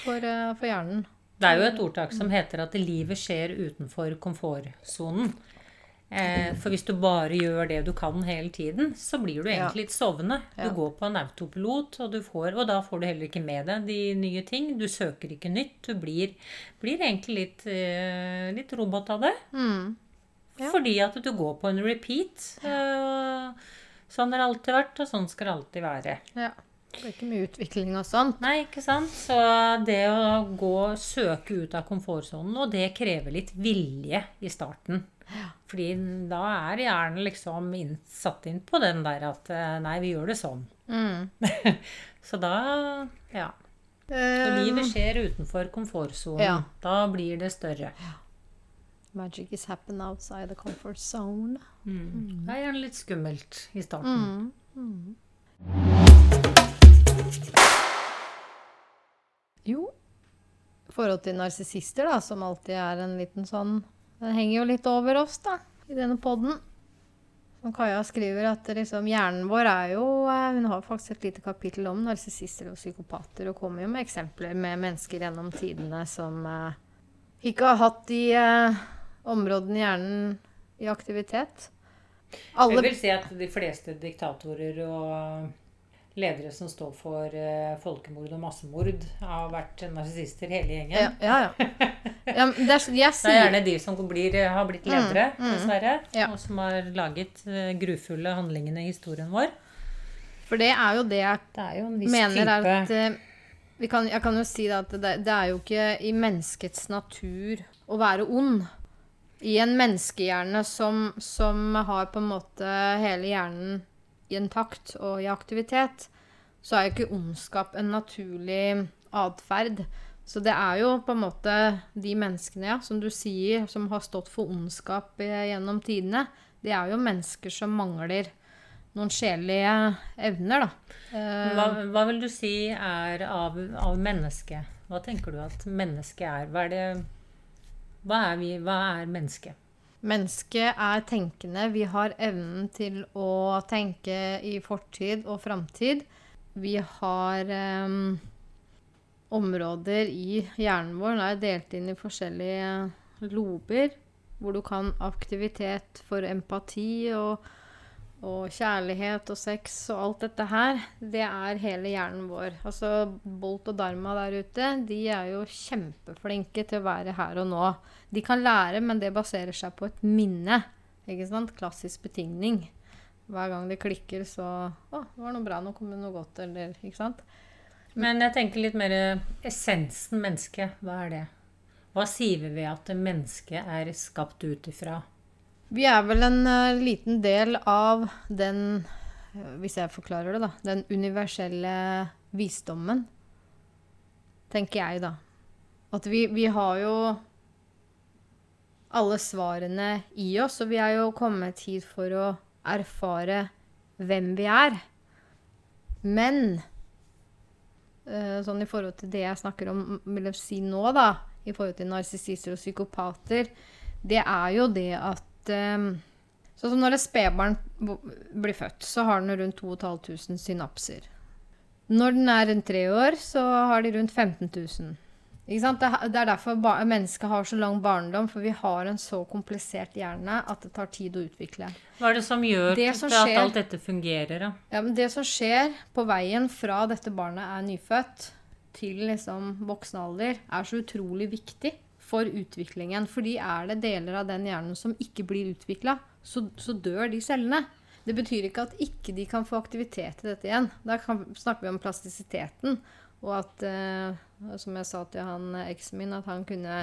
for, eh, for hjernen. Det er jo et ordtak som heter at livet skjer utenfor komfortsonen. Eh, for hvis du bare gjør det du kan hele tiden, så blir du egentlig litt sovende. Du går på en autopilot, og, du får, og da får du heller ikke med deg de nye ting. Du søker ikke nytt. Du blir, blir egentlig litt, eh, litt robot av det. Mm. Ja. Fordi at du går på en repeat. Eh, sånn har det alltid vært, og sånn skal det alltid være. Ja. Det er ikke mye utvikling og sånt. Nei, ikke sant? Så det å gå søke ut av komfortsonen, og det krever litt vilje i starten. Fordi da er hjernen liksom inn, satt inn på den der at eh, nei, vi gjør det sånn. Mm. Så da ja. Så Eh, livet skjer utenfor komfortsonen. Ja. Da blir det større. magic is happen outside the comfort zone. Mm. Det er gjerne litt skummelt i starten. Mm. Jo, i forhold til narsissister, da, som alltid er en liten sånn Den henger jo litt over oss, da, i denne podden. Som Kaja skriver, at liksom, hjernen vår er jo eh, Hun har faktisk et lite kapittel om narsissister og psykopater, og kommer jo med eksempler med mennesker gjennom tidene som eh, ikke har hatt de eh, områdene i hjernen i aktivitet. Alle Jeg vil si at de fleste diktatorer og ledere som står for uh, folkemord og massemord, har vært narsissister hele gjengen. Ja, ja. ja. ja det er, jeg Det er gjerne de som blir, har blitt ledere, Mm, mm. dessverre. Ja. Og som har laget uh, grufulle handlingene i historien vår. For det er jo det jeg Det jo en viss mener er type at uh, vi kan, Jeg kan jo si at det, det er jo ikke i menneskets natur å være ond. I en menneskehjerne som, som har på en måte hele hjernen i en takt og i aktivitet, så er jo ikke ondskap en naturlig atferd. Så det er jo på en måte de menneskene, ja, som du sier, som har stått for ondskap eh, gjennom tidene, det er jo mennesker som mangler noen sjelelige evner, da. Eh, hva, hva vil du si er av, av mennesket? Hva tenker du at mennesket er? Hva er, det, hva er, vi, hva er mennesket? Mennesket er tenkende. Vi har evnen til å tenke i fortid og framtid. Vi har em, områder i hjernen vår. Den er delt inn i forskjellige lober, hvor du kan aktivitet for empati og, og kjærlighet og sex og alt dette her. Det er hele hjernen vår. Altså Bolt og Dharma der ute, de er jo kjempeflinke til å være her og nå. De kan lære, men det baserer seg på et minne. Ikke sant? Klassisk betingning. Hver gang det klikker, så Å, det var noe bra, nå kom det noe godt, eller Ikke sant? Men jeg tenker litt mer essensen menneske. Hva er det? Hva sier vi ved at mennesket er skapt ut ifra? Vi er vel en uh, liten del av den, hvis jeg forklarer det, da, den universelle visdommen. Tenker jeg, da. At vi, vi har jo alle svarene i oss, og vi er jo kommet hit for å erfare hvem vi er. Men eh, sånn i forhold til det jeg snakker om, vil jeg si nå, da, i forhold til narsissister og psykopater, det er jo det at um, Sånn som når et spedbarn blir født, så har den rundt 2500 synapser. Når den er rundt tre år, så har de rundt 15 000. Ikke sant? Det er derfor mennesket har så lang barndom, for vi har en så komplisert hjerne at det tar tid å utvikle. Hva er det som gjør det som skjer, at alt dette fungerer, da? Ja, det som skjer på veien fra dette barnet er nyfødt, til liksom voksen alder, er så utrolig viktig for utviklingen. Fordi er det deler av den hjernen som ikke blir utvikla, så, så, dør de cellene. Det betyr ikke at ikke de kan få aktivitet i dette igjen. Da kan, snakker vi om plastisiteten. Og at, eh, som jeg sa til han eksen min, at han kunne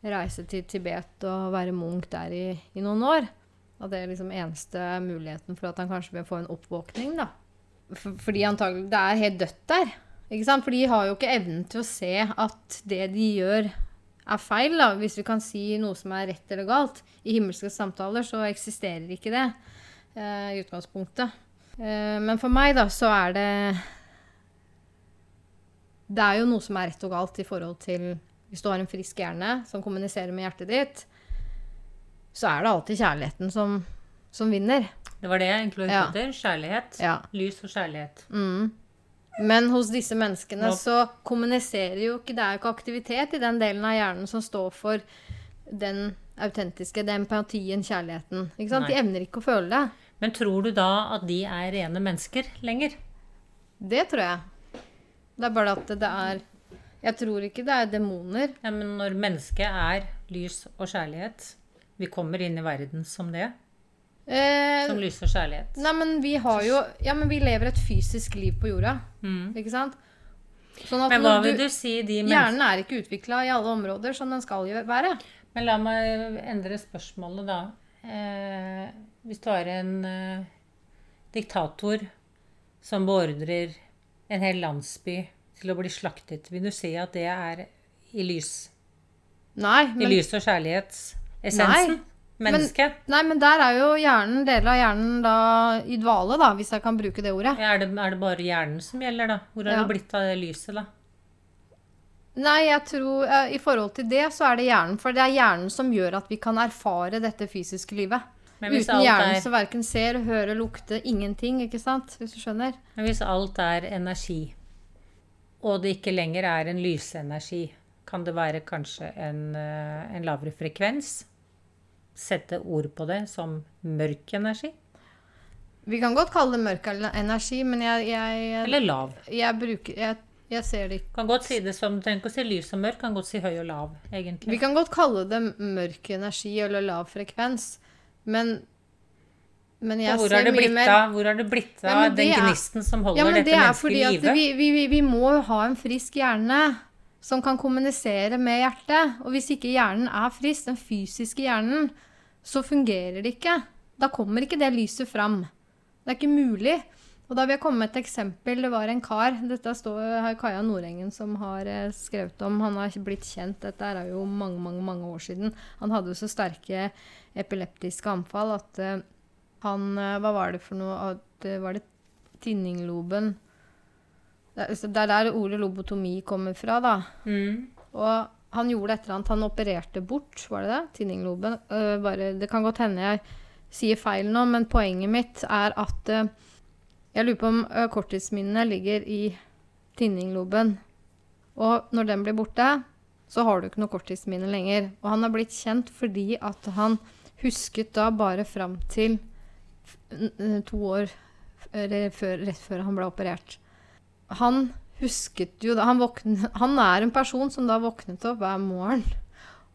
reise til Tibet og være munk der i, i noen år. At det er liksom eneste muligheten for at han kanskje vil få en oppvåkning, da. For, fordi antagelig Det er helt dødt der. Ikke sant? For de har jo ikke evnen til å se at det de gjør, er feil, da, hvis vi kan si noe som er rett eller galt. I himmelske samtaler så eksisterer ikke det eh, i utgangspunktet. Eh, men for meg, da, så er det Det er jo noe som er rett og galt i forhold til Hvis du har en frisk hjerne som kommuniserer med hjertet ditt, så er det alltid kjærligheten som, som vinner. Det var det jeg egentlig ute. Kjærlighet. Ja. Lys og kjærlighet. Mm. Men hos disse menneskene ja. så kommuniserer jo ikke Det er jo ikke aktivitet i den delen av hjernen som står for den autentiske, den empatien, kjærligheten. Ikke sant? De evner ikke å føle det. Men tror du da at de er rene mennesker lenger? Det tror jeg. Det er bare at det er Jeg tror ikke det er demoner. Ja, Men når mennesket er lys og kjærlighet Vi kommer inn i verden som det. Eh, som lys og kjærlighet. Nei, men vi har jo Ja, men vi lever et fysisk liv på jorda. Mm. Ikke sant? Sånn men hva vil du, du si de Hjernen er ikke utvikla i alle områder som den skal være. Men la meg endre spørsmålet, da. Eh, hvis du har en eh, diktator som beordrer en hel landsby til å bli slaktet, vil du si at det er i lys? Nei. Men, I lys og kjærlighetsessensen? Nei. Menneske. Men, nei, men der er jo hjernen, deler av hjernen da i dvale, da, hvis jeg kan bruke det ordet. Ja, er, det, er, det, bare hjernen som gjelder, da? Hvor er ja. det blitt av det lyset, da? Nei, jeg tror uh, I forhold til det, så er det hjernen. For det er hjernen som gjør at vi kan erfare dette fysiske livet. Uten hjernen er... så verken ser, hører, lukter ingenting, ikke sant? Hvis du skjønner. Men hvis alt er energi, og det ikke lenger er en lysenergi, kan det være kanskje en, uh, en lavere frekvens? Sette ord på det som mørk energi? Vi kan godt kalle det mørk energi, men jeg, jeg Eller lav. Jeg, bruker, jeg, jeg ser det ikke Kan godt si det som trenger ikke å si lys og mørk, kan godt si høy og lav, egentlig. Vi kan godt kalle det mørk energi eller lav frekvens, men men jeg hvor ser mye mer av, Hvor har det blitt av ja, den gnisten som holder ja, dette det mennesket i live? Vi, vi, vi, vi må ha en frisk hjerne som kan kommunisere med hjertet. Og hvis ikke hjernen er frisk, den fysiske hjernen, så fungerer det ikke. Da kommer ikke det lyset fram. Det er ikke mulig. Og da vil jeg komme med et eksempel. Det var en kar Dette her Kaja Nordengen som har eh, skrevet om. Han har blitt kjent. Dette er jo mange, mange, mange år siden. Han hadde jo så sterke epileptiske anfall at uh, han uh, Hva var det for noe? At, var det tinningloben det er der ordet lobotomi kommer fra, da. Mm. Og han gjorde et eller annet. Han opererte bort, var det det? Tinningloben. Uh, bare, det kan godt hende jeg sier feil nå, men poenget mitt er at uh, Jeg lurer på om uh, korttidsminnene ligger i tinningloben. Og når den blir borte, så har du ikke noe korttidsminne lenger. Og han har blitt kjent fordi at han husket da bare fram til to år før, rett før han ble operert. Han husket jo da han, våknet, han er en person som da våknet opp hver morgen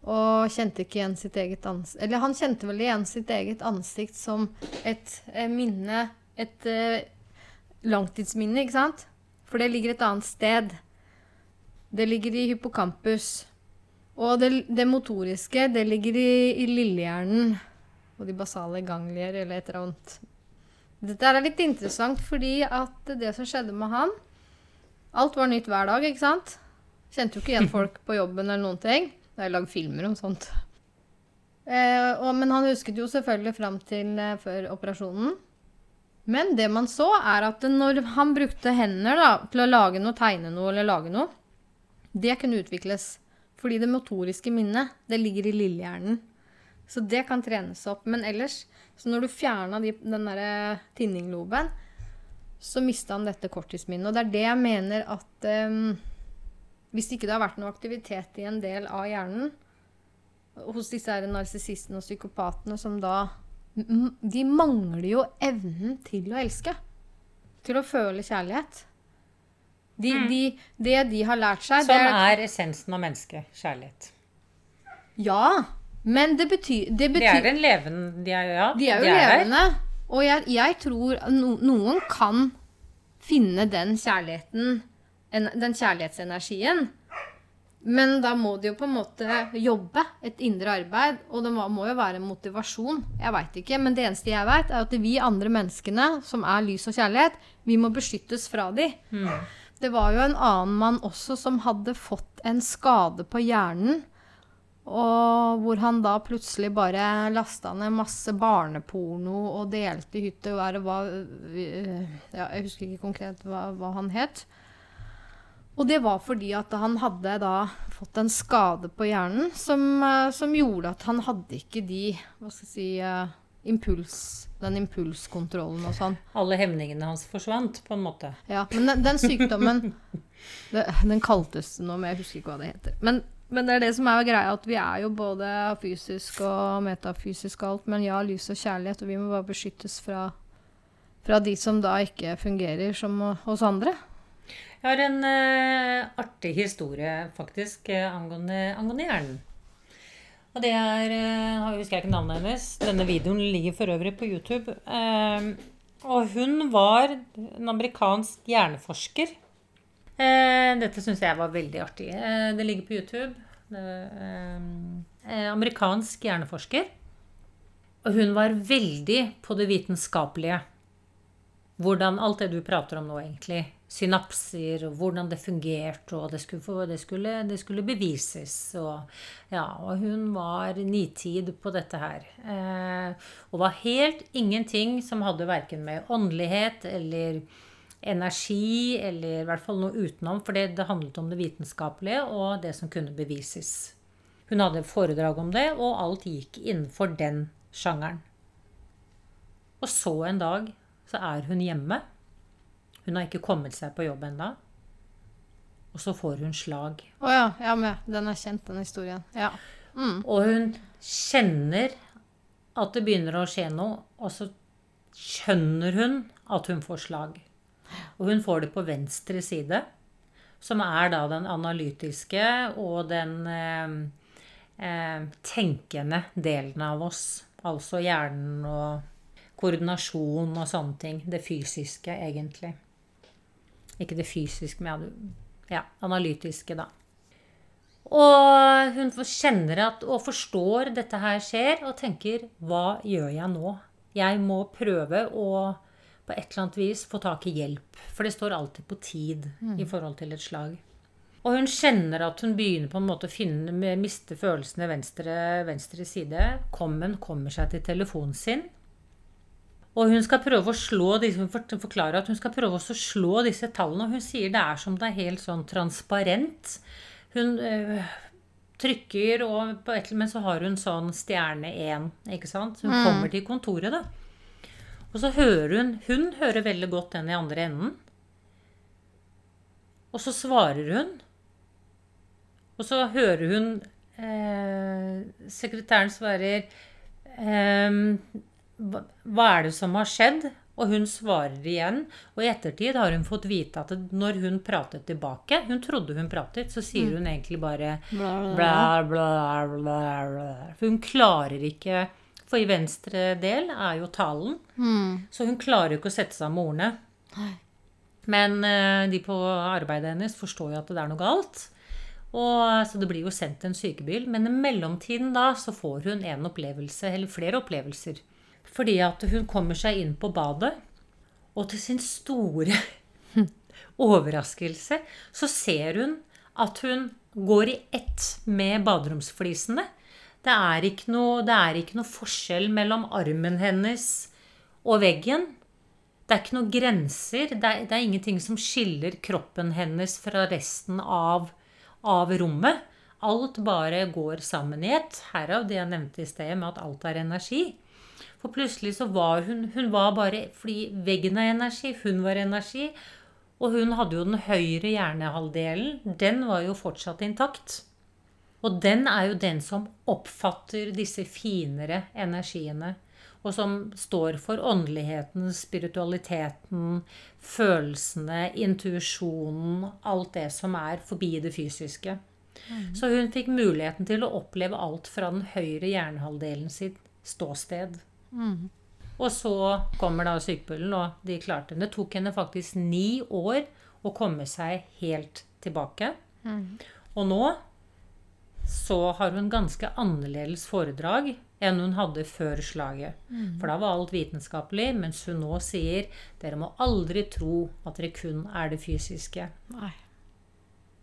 og kjente ikke igjen sitt eget ansikt Eller han kjente vel igjen sitt eget ansikt som et, et minne Et uh, langtidsminne, ikke sant? For det ligger et annet sted. Det ligger i hippocampus. Og det, det motoriske, det ligger i, i lillehjernen. og de basale ganglier eller et eller annet. Dette er litt interessant fordi at det som skjedde med han Alt var nytt hver dag, ikke sant? Kjente jo ikke igjen folk på jobben eller noen ting. Jeg lagde lagd filmer om sånt. Eh, og, men han husket jo selvfølgelig fram til eh, før operasjonen. Men det man så, er at når han brukte hender da, til å lage noe, tegne noe eller lage noe, det kunne utvikles. Fordi det motoriske minnet, det ligger i lillehjernen. Så det kan trenes opp. Men ellers, så når du fjerna de, den derre tinningloben, så mista han dette korttidsminnet. Og det er det jeg mener at um, hvis ikke det har vært noe aktivitet i en del av hjernen hos disse her narsissistene og psykopatene som da De mangler jo evnen til å elske. Til å føle kjærlighet. De, Mm. de, det de har lært seg Som det er essensen av mennesket. Kjærlighet. Ja, men det betyr, det De er en levende De er, ja, De er jo der. levende. Og jeg, jeg tror no, noen kan finne den kjærligheten, en, den kjærlighetsenergien. Men da må de jo på en måte jobbe, et indre arbeid. Og det må, må jo være motivasjon. Jeg veit ikke. Men det eneste jeg veit, er at vi andre menneskene, som er lys og kjærlighet, vi må beskyttes fra de. Mm. Det var jo en annen mann også som hadde fått en skade på hjernen. Og hvor han da plutselig bare lasta ned masse barneporno og delte hytte og hva ja, Jeg husker ikke konkret hva, hva han het. Og det var fordi at han hadde da fått en skade på hjernen som, øh, som gjorde at han hadde ikke de Hva skal jeg si øh, impuls, Den impulskontrollen og sånn. Alle hemningene hans forsvant, på en måte. Ja, men den, den sykdommen Den kaltes nå, men jeg husker ikke hva det heter. Men, men det er det som er greia, at vi er jo både fysisk og metafysisk og alt. Men ja, lys og kjærlighet, og vi må bare beskyttes fra, fra de som da ikke fungerer som oss andre. Jeg har en uh, artig historie, faktisk, eh, angående, angående hjernen. Og det er uh, Jeg husker ikke navnet hennes. Denne videoen ligger for øvrig på YouTube. Uh, og hun var en amerikansk hjerneforsker. Eh, dette syns jeg var veldig artig. Eh, det ligger på YouTube. Eh, amerikansk hjerneforsker. Og hun var veldig på det vitenskapelige. Hvordan alt det du prater om nå, egentlig. Synapser, og hvordan det fungerte, og det skulle, det skulle, det skulle bevises. Og, ja, og hun var nitid på dette her. Eh, og var helt ingenting som hadde verken med åndelighet eller energi, eller i hvert fall noe utenom, for det, det handlet om det vitenskapelige og det som kunne bevises. Hun hadde foredrag om det, og alt gikk innenfor den sjangeren. Og så en dag så er hun hjemme. Hun har ikke kommet seg på jobb ennå. Og så får hun slag. Å ja, ja er med. Den er kjent, den historien. Ja. Mm. Og hun kjenner at det begynner å skje noe, og så skjønner hun at hun får slag. Og hun får det på venstre side, som er da den analytiske og den eh, eh, tenkende delen av oss. Altså hjernen og koordinasjon og sånne ting. Det fysiske, egentlig. Ikke det fysiske, men ja, analytiske, da. Og hun kjenner at, og forstår dette her skjer, og tenker hva gjør jeg nå? Jeg må prøve å på et eller annet vis få tak i hjelp. For det står alltid på tid i forhold til et slag. Og hun kjenner at hun begynner på en måte å finne, miste følelsene venstre, venstre side. Kommen kommer seg til telefonen sin. Og hun skal prøve å slå disse, hun forklarer at hun skal prøve å slå disse tallene. Og hun sier det er som det er helt sånn transparent. Hun øh, trykker, og på et, men så har hun sånn stjerne 1. Ikke sant? Så hun kommer til kontoret, da. Og så hører hun Hun hører veldig godt den i andre enden. Og så svarer hun. Og så hører hun eh, Sekretæren svarer eh, hva, er det som har skjedd? Og hun svarer igjen. Og i ettertid har hun fått vite at når hun pratet tilbake Hun trodde hun pratet, så sier hun egentlig bare bla, bla, bla, bla. For hun klarer ikke For i venstre del er jo talen. Mm. Så hun klarer jo ikke å sette seg med ordene. Men eh, de på arbeidet hennes forstår jo at det er noe galt. Og, så det blir jo sendt en sykebil. Men i mellomtiden da så får hun en opplevelse, eller flere opplevelser. Fordi at hun kommer seg inn på badet, og til sin store overraskelse så ser hun at hun går i ett med baderomsflisene. Det er ikke noe, er ikke noe forskjell mellom armen hennes og veggen. Det er ikke noen grenser. Det er, det er ingenting som skiller kroppen hennes fra resten av, av rommet. Alt bare går sammen i ett. Herav det jeg nevnte i sted med at alt er energi. For plutselig så var hun Hun var bare Fordi veggen er energi, hun var energi. Og hun hadde jo den høyre hjernehalvdelen. Den var jo fortsatt intakt. Og den er jo den som oppfatter disse finere energiene. Og som står for åndeligheten, spiritualiteten, følelsene, intuisjonen. Alt det som er forbi det fysiske. Mm. Så hun fikk muligheten til å oppleve alt fra den høyre hjernehalvdelen sitt ståsted. Mm. Og så kommer da sykepullen, og de klarte det. Det tok henne faktisk ni år å komme seg helt tilbake. Mm. Og nå så har hun ganske annerledes foredrag enn hun hadde før slaget. Mm. For da var alt vitenskapelig, mens hun nå sier dere må aldri tro at dere kun er det fysiske. Nei.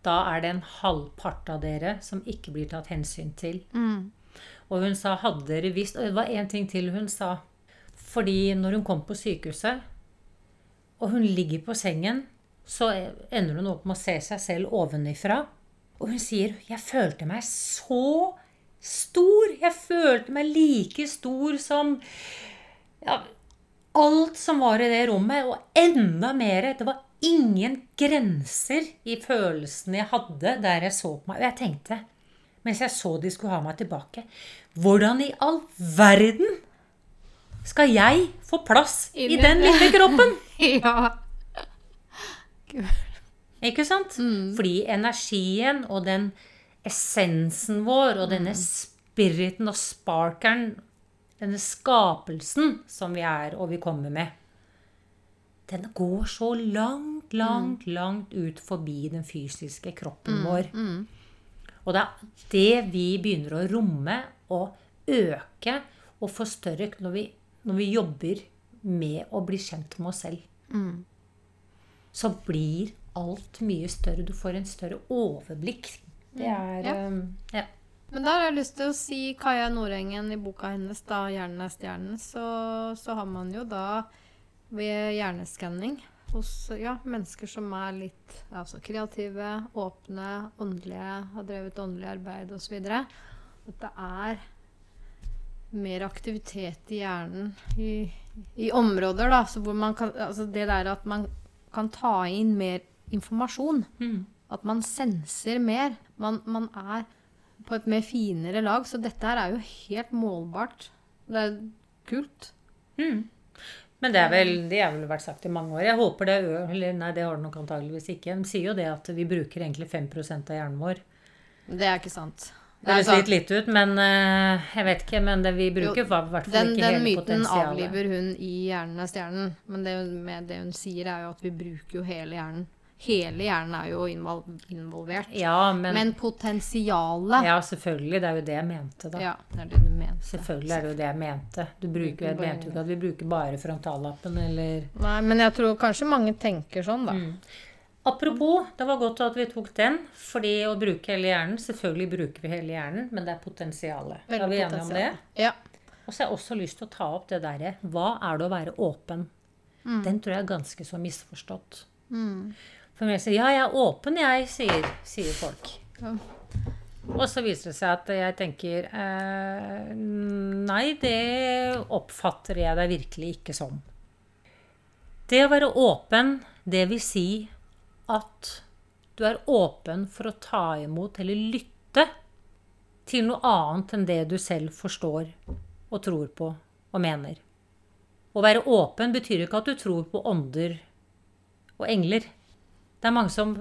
Da er det en halvpart av dere som ikke blir tatt hensyn til. Mm. Og hun sa hadde dere visst Og det var én ting til hun sa. Fordi når hun kom på sykehuset, og hun ligger på sengen, så ender hun opp med å se seg selv ovenifra. Og hun sier 'Jeg følte meg så stor. Jeg følte meg like stor som ja, alt som var i det rommet, og enda mer. Det var ingen grenser i følelsene jeg hadde der jeg så på meg. Og jeg tenkte mens jeg så de skulle ha meg tilbake. Hvordan i all verden skal jeg få plass i den lille kroppen? ja. Ikke sant? Mm. Fordi energien og den essensen vår og denne mm. spiriten og sparkeren, denne skapelsen som vi er og vi kommer med, den går så langt, langt, mm. langt ut forbi den fysiske kroppen mm. vår. Og det er det vi begynner å romme og øke og få større når vi, når vi jobber med å bli kjent med oss selv. Mm. Så blir alt mye større. Du får en større overblikk. Det mm. er ja. Um, ja. Men der har jeg lyst til å si Kaja Nordengen i boka hennes, da 'Hjernen er stjernen', så, så har man jo da ved hjerneskanning hos ja, mennesker som er litt altså, kreative, åpne, åndelige, har drevet åndelig arbeid osv. At det er mer aktivitet i hjernen i, i områder da, hvor man kan altså Det der at man kan ta inn mer informasjon. Mm. At man senser mer. Man, man, er på et mer finere lag. Så dette her er jo helt målbart. Det er kult. Mm. Men det, vel, det har vel vært sagt i mange år. Jeg håper det eller Nei, det har det nok antageligvis ikke. De sier jo det at vi bruker egentlig 5 av hjernen vår. Det er ikke sant. Det høres litt litt ut, men uh, jeg vet ikke. Men det vi bruker, var i hvert fall den, ikke hele potensialet. Den myten avliver hun i 'Hjernen er stjernen'. Men det, med det hun sier, er jo at vi bruker jo hele hjernen. Hele hjernen er jo involvert. Ja, men, men potensialet Ja, selvfølgelig. Det er jo det jeg mente, da. Ja, det er det du mente. Selvfølgelig er det jo det jeg mente. Du bruker, jeg mente jo ikke at vi bruker bare frontallappen, eller Nei, men jeg tror kanskje mange tenker sånn, da. Mm. Apropos, det var godt at vi tok den. Fordi å bruke hele hjernen Selvfølgelig bruker vi hele hjernen, men det er potensialet. Er vi enige om det? Ja. Og så har jeg også lyst til å ta opp det derre Hva er det å være åpen? Mm. Den tror jeg er ganske så misforstått. Mm. For jeg sier ja, jeg er åpen, jeg, sier, sier folk. Ja. Og så viser det seg at jeg tenker eh, Nei, det oppfatter jeg deg virkelig ikke som. Det å være åpen, det vil si at du er åpen for å ta imot eller lytte til noe annet enn det du selv forstår og tror på og mener. Å være åpen betyr ikke at du tror på ånder og engler. Det er mange som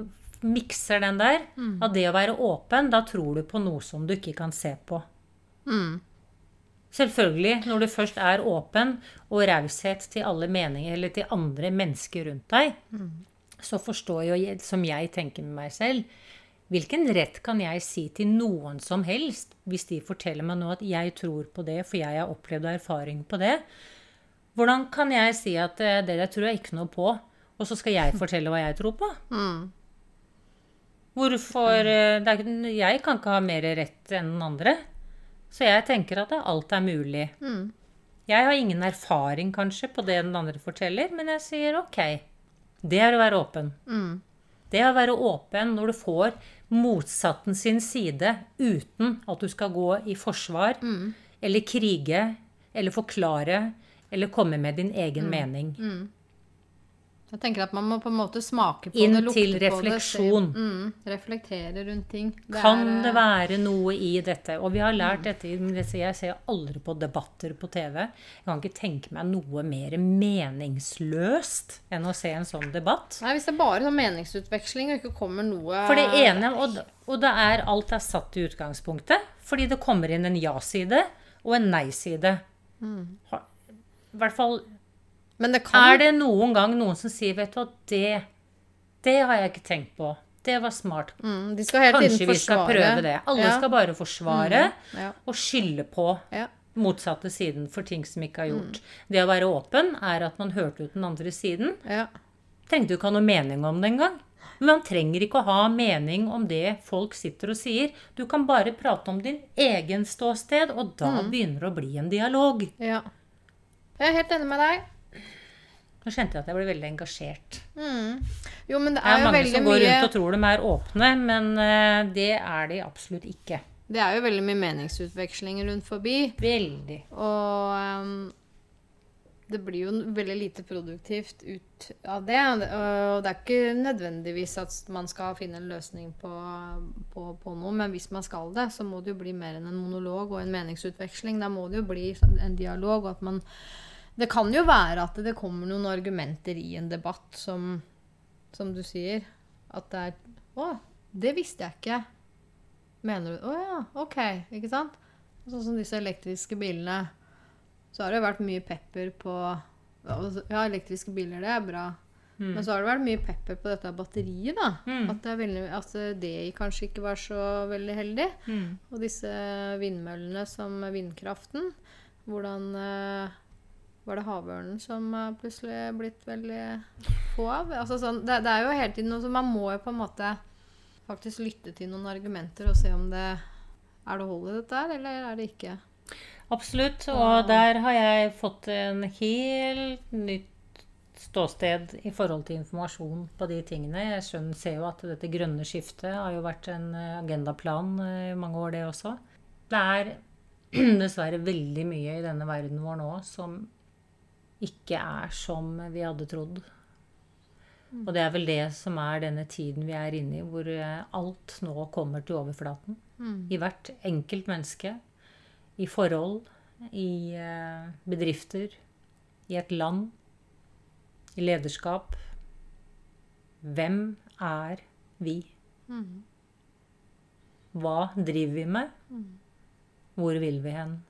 mikser den der. Mm. Av det å være åpen, da tror du på noe som du ikke kan se på. Mm. Selvfølgelig, når du først er åpen, og raushet til alle meninger, eller til andre mennesker rundt deg, mm. så forstår jo, som jeg tenker med meg selv Hvilken rett kan jeg si til noen som helst hvis de forteller meg nå at jeg tror på det, for jeg har opplevd erfaring på det? Hvordan kan jeg si at eh, det der tror jeg ikke noe på, og så skal jeg fortelle hva jeg tror på? Mm. Hvorfor eh, det er, Jeg kan ikke ha mer rett enn den andre. Så jeg tenker at alt er mulig. Mm. Jeg har ingen erfaring kanskje på det den andre forteller, men jeg sier ok. Det er å være åpen. Mm. Det er å være åpen når du får motsatten sin side uten at du skal gå i forsvar Mm. eller krige eller forklare eller komme med din egen mening. Mm. Jeg tenker at man må på en måte smake på Inn det, lukte til på det, refleksjon. mm, reflektere rundt ting. Det Kan er, det eh, være noe i dette? Og vi har lært dette Jeg ser aldri på debatter på TV. Jeg kan ikke tenke meg noe mer meningsløst enn å se en sånn debatt. Nei, hvis det er bare sånn meningsutveksling og ikke kommer noe For det ene, og, og det er alt er satt i utgangspunktet, fordi det kommer inn en ja-side og en nei-side. Mm. I hvert fall Men det kan er det noen gang noen som sier vet du det, det har jeg ikke tenkt på. Det var smart. mm, De skal hele Kanskje tiden vi skal prøve det. Alle Ja. skal bare forsvare Ja. og skylde på Ja. motsatte siden for ting som ikke er gjort. Det å være åpen er at man hørte ut den andre siden. Ja. Trengte jo ikke ha noe mening om det engang. Men man trenger ikke å ha mening om det folk sitter og sier. Du kan bare prate om din egen ståsted, og da begynner det å bli en dialog. ja. Jeg er helt enig med deg. Nå kjente jeg at jeg ble veldig engasjert. Mm. Jo, men det Det er er jo mange som går mye rundt og tror de er åpne, men eh, det er de absolutt ikke. Det er jo veldig mye meningsutveksling rundt forbi. Veldig. Og um, det blir jo veldig lite produktivt ut av det. Og det er ikke nødvendigvis at man skal finne en løsning på, på, på noe, men hvis man skal det, så må det jo bli mer enn en monolog og en meningsutveksling. Da må det jo bli en dialog, og at man Det kan jo være at det kommer noen argumenter i en debatt som, som du sier, at det er Å, det visste jeg ikke. Mener du Å ja, OK. Ikke sant? Sånn som disse elektriske bilene. Så har det vært mye pepper på Ja, elektriske biler, det er bra. Men så har det vært mye pepper på dette batteriet, da. Mm. At, det veldig, at det kanskje ikke var så veldig heldig. Mm. Og disse vindmøllene som vindkraften. Hvordan eh, Var det havørnen som er plutselig blitt veldig få av? Altså sånn, det, det er jo hele tiden noe som Man må jo på en måte faktisk lytte til noen argumenter og se om det er det hold i dette her, eller er det ikke? Absolutt. Og der har jeg fått en helt nytt ståsted i forhold til informasjon på de tingene. Jeg skjønner, ser jo at dette grønne skiftet har jo vært en eh, agendaplan eh, i mange år, det også. Det er dessverre veldig mye i denne verden vår nå som ikke er som vi hadde trodd. Og det er vel det som er denne tiden vi er inne i, hvor eh, alt nå kommer til overflaten. I hvert enkelt menneske. I forhold, i eh, bedrifter, i et land, i lederskap. Hvem er vi? Hva driver vi med? Hvor vil vi hen?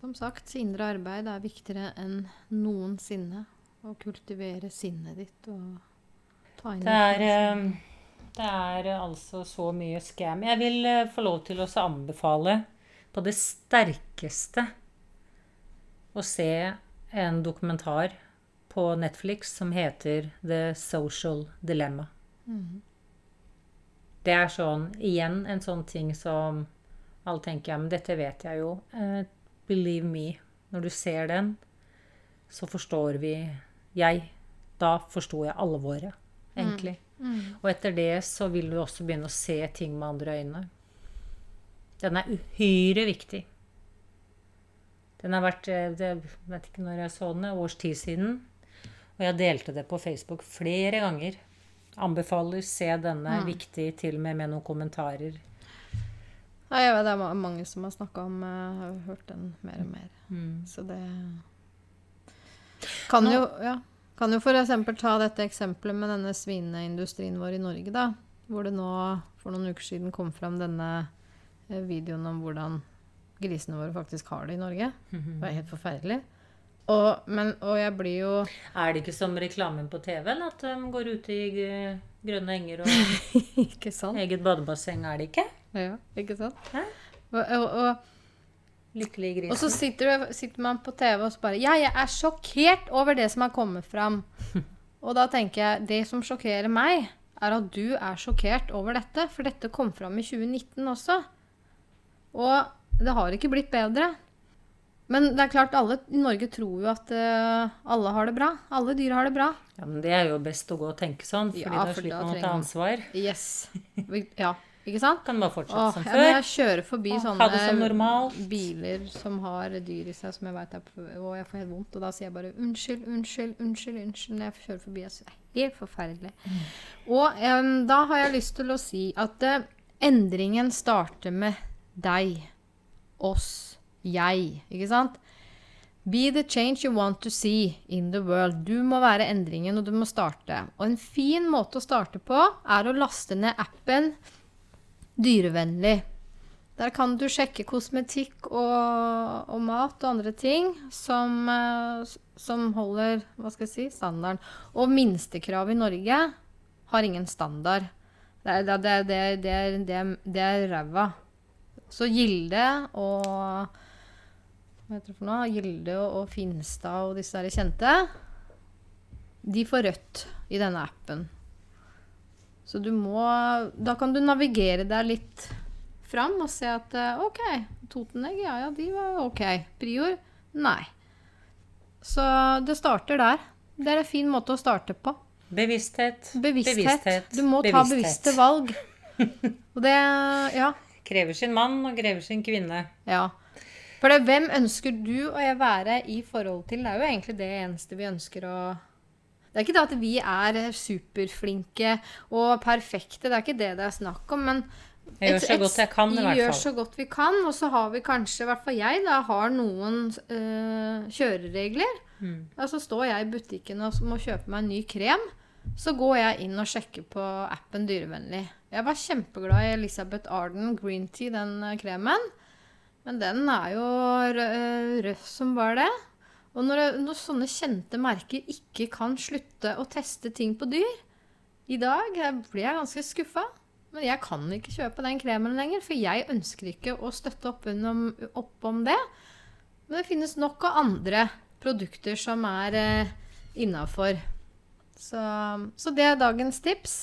Som sagt, indre arbeid er viktigere enn noensinne. Å kultivere sinnet ditt og ta inn Det er, eh, det er eh, altså så mye scam. Jeg vil eh, få lov til å anbefale på det sterkeste å se en dokumentar på Netflix som heter The Social Dilemma. Det er sånn, igjen en sånn ting som alle tenker ja, men dette vet jeg jo. Believe me, når du ser den, så forstår vi Jeg, da forsto jeg alvoret, egentlig. Og etter det så vil du også begynne å se ting med andre øyne. Den er uhyre viktig. Den har vært eh, det, Jeg vet ikke når jeg så den, års tid siden. Og jeg delte det på Facebook flere ganger. Anbefaler se denne viktig, til og med med noen kommentarer. Nei, jeg vet, det er mange som har snakka om Jeg har hørt den mer og mer. Mm. Så det kan jo, ja, kan jo eksempel ta dette eksempelet med denne svineindustrien vår i Norge, da. Hvor det nå for noen uker siden kom fram denne eh, videoen om hvordan grisene våre faktisk har det i Norge. Det er helt forferdelig. Og, men, og jeg blir jo Er det ikke som reklamen på TV-en, at de går ut i eh, Grønne enger og eget badebasseng er det ikke. Ja, ikke sant? Hæ? Og, og, og, Lykkelig grisen. og så sitter, du, sitter man på TV og så bare Ja, jeg er sjokkert over det som har kommet fram. Og da tenker jeg det som sjokkerer meg, er at du er sjokkert over dette. For dette kom fram i 2019 også. Og det har ikke blitt bedre. Men det er klart, alle i Norge tror jo at uh, alle har det bra. Alle dyr har det bra. Ja, men det er jo best å gå og tenke sånn, fordi Ja, da for slipper man å ta ansvar. Yes. Ja, ikke sant? Kan bare fortsette Åh, som før. jeg kjører forbi Åh, sånne som biler som har dyr i seg, som jeg vet er på Og jeg får helt vondt, og da sier jeg bare unnskyld, unnskyld, unnskyld, unnskyld når jeg kjører forbi. Jeg synes det er helt forferdelig. Mm. Og um, da har jeg lyst til å si at uh, endringen starter med deg, oss, jeg, ikke sant? Be the change you want to see in the world. Du må være endringen, og du må starte. Og en fin måte å starte på er å laste ned appen Dyrevennlig. Der kan du sjekke kosmetikk og, og mat og andre ting som, eh, som holder si, standarden. Og minstekrav i Norge har ingen standard. Det er, det, det, det, det, det er ræva. Så Gilde og Hva heter det for noe? Gilde og Finstad og disse der kjente, de får rødt i denne appen. Så du må Da kan du navigere deg litt fram og se at eh, OK, Totenegg, ja ja, de var OK. Prior? Nei. Så det starter der. Det er en fin måte å starte på. Bevissthet. Bevissthet. bevissthet Du må ta bevisste valg. Og det Ja. Krever sin mann og krever sin kvinne. Ja. For det, hvem ønsker du og jeg være i forhold til? Det er jo egentlig det eneste vi ønsker å Det er ikke det at vi er superflinke og perfekte, det er ikke det det er snakk om, men Jeg gjør så godt jeg kan, i vi hvert gjør så godt vi kan, og så har vi kanskje, i hvert fall jeg, da, har noen øh, kjøreregler. Mm. Altså står jeg i butikken og må kjøpe meg en ny krem. Så går jeg inn og sjekker på appen Dyrevennlig. Jeg var kjempeglad i Elisabeth Arden Green Tea, den eh, kremen. Men den er jo røff rød som bare det. Og når, når sånne kjente merker ikke kan slutte å teste ting på dyr I dag blir jeg ganske skuffa. Men jeg kan ikke kjøpe den kremen lenger, for jeg ønsker ikke å støtte opp, om, opp om det. Men det finnes nok av andre produkter som er eh, innafor. Så, så det er dagens tips.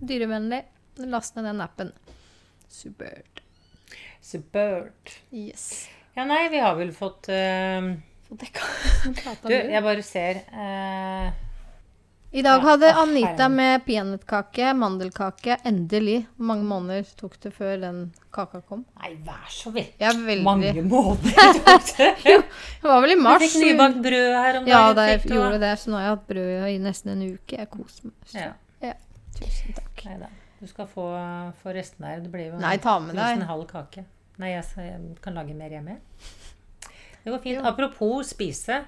Dyrevennlig. Last ned den appen. Supert. Supert. Yes. Ja, nei, vi har vel fått eh, Så det kan Du, jeg bare ser eh, I dag hadde Anita med peanøttkake, mandelkake. Endelig. Hvor mange måneder tok det før den kaka kom? Nei, vær så er veldig Mange måneder tok det. Det var vel i Du Jeg fikk nybakt brød her om dagen. Ja, da jeg fikk gjorde det, så nå har jeg hatt brød i nesten en uke. Jeg koser meg. Så, Ja. ja. Tusen takk. Neida. Du skal få, få restene her. Det blir jo Nei, ta med deg. en halv kake. Nei, jeg, jeg kan lage mer hjemme. Det går fint. Apropos spise.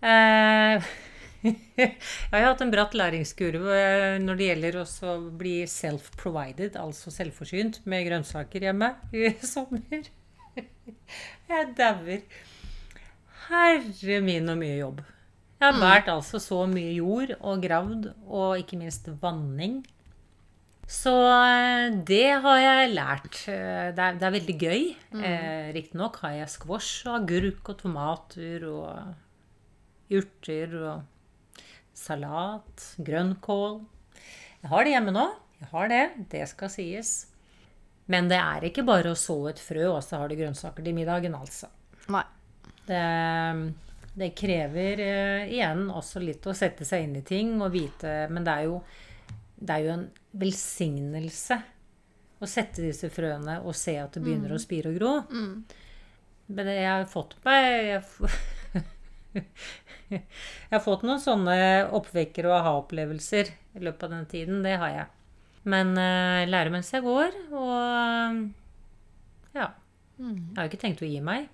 Eh, jeg har hatt en bratt læringskurve eh, når det gjelder å bli self-provided, altså selvforsynt, med grønnsaker hjemme i sommer. Jeg dauer. Herre min og mye jobb. Jeg har båret altså så mye jord og gravd, og ikke minst vanning. Så eh, det har jeg lært. Eh, Det er, det er veldig gøy. Eh, Riktignok har jeg squash og agurk og tomater og urter og salat, grønnkål. Jeg har det hjemme nå. Jeg har det. Det skal sies. Men det er ikke bare å så et frø, og så har du grønnsaker til middagen, altså. Nei. Det, det krever eh, igjen også litt å sette seg inn i ting og vite Men det er jo, det er jo en velsignelse å sette disse frøene og se at det begynner å spire og gro. Men jeg har fått meg jeg, jeg har fått noen sånne oppvekker og aha-opplevelser i løpet av den tiden. Det har jeg. Men uh, lære mens jeg går, og ja. Jeg har ikke tenkt å gi meg.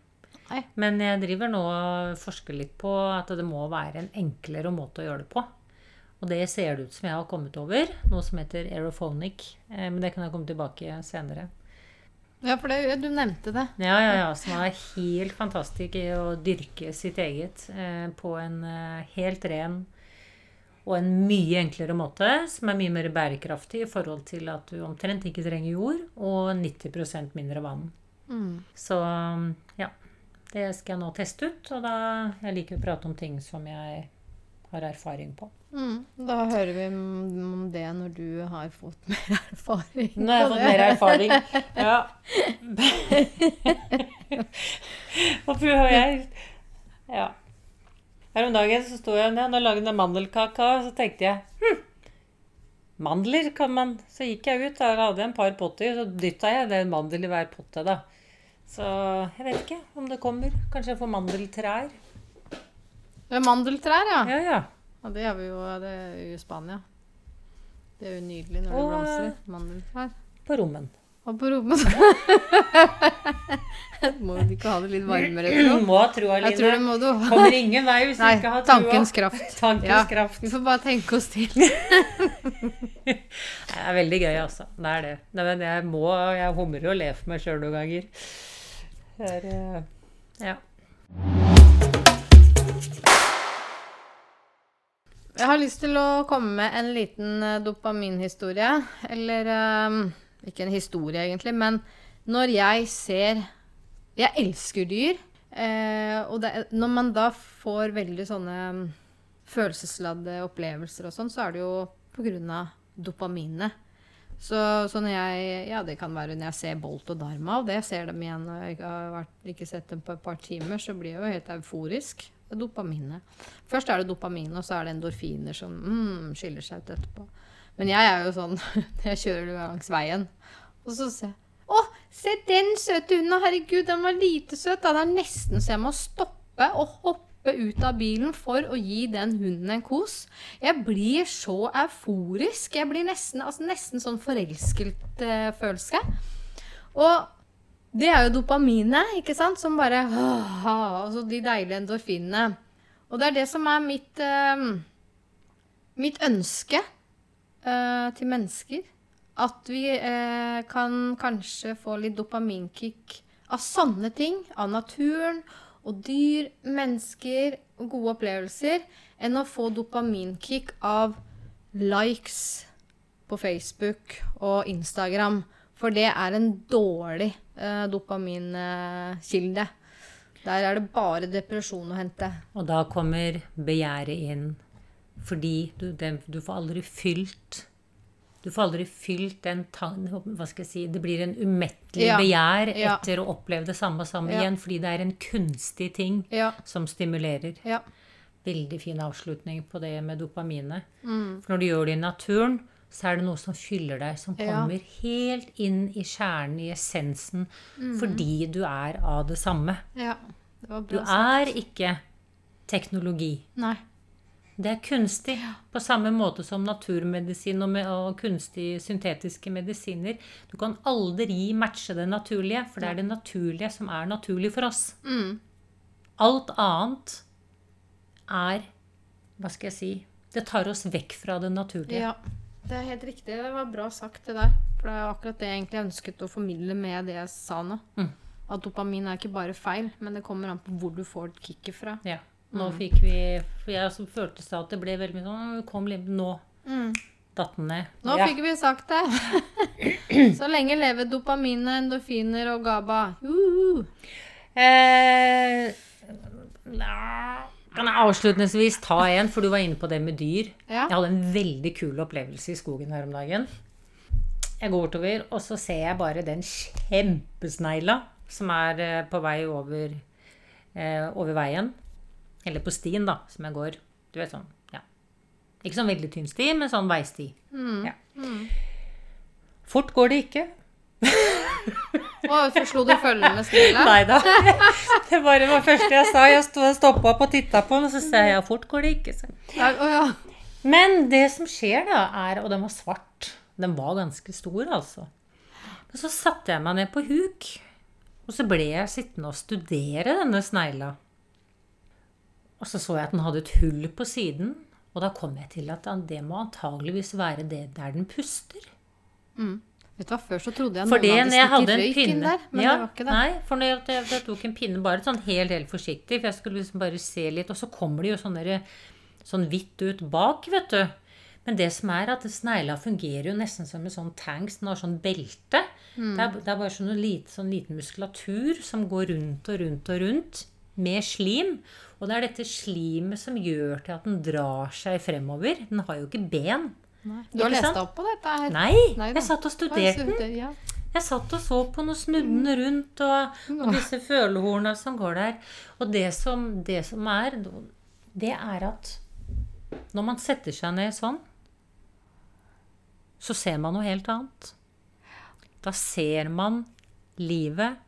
Nei. Men jeg driver nå og forsker litt på at det må være en enklere måte å gjøre det på. Og det ser det ut som jeg har kommet over. Noe som heter aerophonic. Eh, Men det kan jeg komme tilbake senere. Ja, for det, du nevnte det. Ja, ja, ja. Som er helt fantastisk i å dyrke sitt eget eh, på en eh, helt ren Og en mye enklere måte, som er mye mer bærekraftig i forhold til at du omtrent ikke trenger jord, og 90% mindre vann. Mm. Så ja. Det skal jeg nå teste ut. Og da jeg liker å prate om ting som jeg har erfaring på. Mm. Da hører vi om det når du har fått mer erfaring. Nå har jeg fått mer erfaring. Ja. Hva prøver jeg Ja. Her om dagen så sto jeg ned og lagde mandelkake, og så tenkte jeg hm, mandler kan man Så gikk jeg ut, der hadde jeg en par potter, så dytta jeg en mandel i hver potte, da. Så jeg vet ikke om det kommer. Kanskje jeg får mandeltrær. Det mandeltrær, ja. Ja, ja. ja. Det har vi jo det er i Spania. Det er jo nydelig når det Og- blomstrer. Mandeltrær. På rommen. Og på rommet Må du ikke ha det litt varmere, Du Må ha trua, Line. tror det må du. Kommer ingen vei hvis du ikke har trua. tankens kraft. Tankens Ja. kraft. Vi får bare tenke oss til. Det er veldig gøy, altså. Det er det. Nei, men jeg må Jeg humrer og ler for meg sjøl noen ganger. Det er eh, Ja. Jeg har lyst til å komme med en liten eh, dopaminhistorie. Eller um, ikke en historie, egentlig, men når jeg ser Jeg elsker dyr. eh, og det, når man da får veldig sånne mm, følelsesladde opplevelser og sånn, så er det jo av dopaminet. Så, så når jeg Ja, det kan være når jeg ser Bolt og Dharma, og det ser dem igjen og jeg har ikke sett dem på et par timer, så blir jeg jo helt euforisk. Dopaminet. Først er det dopamin, og så er det endorfiner som mm, skiller seg ut etterpå. Men jeg er jo sånn jeg kjører langs veien, og så ser jeg Å, se den søte hunden! Herregud, den var lite søt! Da. Det er nesten så jeg må stoppe og hoppe ut av bilen for å gi den hunden en kos. Jeg blir så euforisk. Jeg blir nesten, altså nesten sånn forelsket eh. Og det er jo dopaminet, ikke sant, som bare åh, Altså de deilige endorfinene. Og det er det som er mitt uh, Mitt ønske uh, til mennesker. At vi uh, kan kanskje få litt dopaminkick av sånne ting. Av naturen og dyr, mennesker og gode opplevelser. Enn å få dopaminkick av likes på Facebook og Instagram. For det er en dårlig eh, dopaminkilde. Der er det bare depresjon å hente. Og da kommer begjæret inn. Fordi du, den, du får aldri fylt Du får aldri fylt den tann... Hva skal jeg si Det blir en umettelig Ja, begjær ja. etter å oppleve det samme og samme Ja. igjen. Fordi det er en kunstig ting som stimulerer. Ja. Veldig fin avslutning på det med dopaminet. Mm. For når du gjør det i naturen, så er det noe som fyller deg, som Ja. kommer helt inn i kjernen, i essensen, Mm. fordi du er av det samme. ja. Det var Du bra sagt. er ikke teknologi. Nei. Det er kunstig. På samme måte som naturmedisin og, og kunstig syntetiske medisiner. Du kan aldri matche det naturlige, for det er det naturlige som er naturlig for oss. Mm. Alt annet er Hva skal jeg si? Det tar oss vekk fra det naturlige. Ja. Det er helt riktig. Det var bra sagt, det der. For det er akkurat det jeg egentlig ønsket å formidle med det jeg sa nå. Mm. At dopamin er ikke bare feil, men det kommer an på hvor du får kicket fra. Ja. Nå Mm. fikk vi For jeg også følte seg at det ble veldig mye sånn Kom litt Nå datt den ned. Nå ja. fikk vi sagt det. Så lenge lever dopaminet, endorfiner og GABA. Juhu. Eh, la- kan jeg avslutningsvis ta en, for du var inne på det med dyr. Ja. Jeg hadde en veldig kul opplevelse i skogen her om dagen. Jeg går bortover, og så ser jeg bare den kjempesnegla som er eh, på vei over, eh, over veien. Eller på stien, da, som jeg går. Du vet sånn, ja. Ikke sånn veldig tynn sti, men sånn veisti. Ja. Fort går det ikke. Og så slo du følge med snille. Nei da. Det bare var det første jeg sa. Jeg sto stoppa opp og titta på den, og så sa jeg ja, fort går det ikke. Så. Ja, å ja. Men det som skjer, da, er Og den var svart. Den var ganske stor, altså. Men så satte jeg meg ned på huk, og så ble jeg sittende og studere denne snegla. Og så så jeg at den hadde et hull på siden, og da kom jeg til at det må antageligvis være det der den puster. Vet du hva, Før så trodde jeg Fordi noen jeg hadde en røyk inn pinne der, men ja, det var ikke det. Nei, for når jeg, jeg, jeg tok en pinne bare sånn helt, helt forsiktig, for jeg skulle liksom bare se litt, og så kommer det jo sånne der sånn hvitt ut bak, vet du. Men det som er at snegla fungerer jo nesten som en sånn tanks. Den har sånn belte. Det, er, det er bare sånn, lite, sånn liten muskulatur som går rundt og rundt og rundt med slim. Og det er dette slimet som gjør til at den drar seg fremover. Den har jo ikke ben. Du har lest deg opp på dette her? Nei, Nei jeg satt og studerte den. Ja. Jeg satt og så på noe snuddende rundt, og, og disse følehorna som går der. Og det som, det som er, det er at når man setter seg ned sånn, så ser man noe helt annet. Da ser man livet.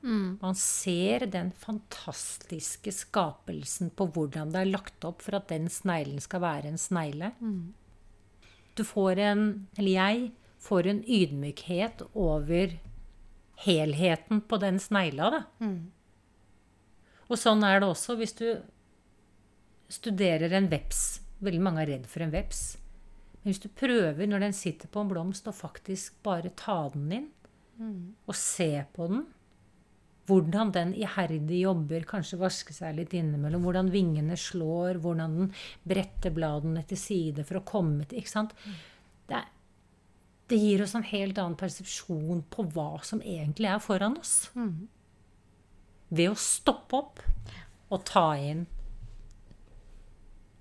Man ser den fantastiske skapelsen på hvordan det er lagt opp for at den sneglen skal være en snegle. Du får en, eller jeg, får en ydmykhet over helheten på den snegla, da. Og sånn er det også hvis du studerer en veps. Veldig mange er redd for en veps. Men hvis du prøver, når den sitter på en blomst, å faktisk bare ta den inn, og se på den, hvordan den iherdig jobber, kanskje vaske seg litt innimellom, hvordan vingene slår, hvordan den bretter bladene til side for å komme til Ikke sant? Det, er, det gir oss en helt annen persepsjon på hva som egentlig er foran oss. Ved å stoppe opp og ta inn.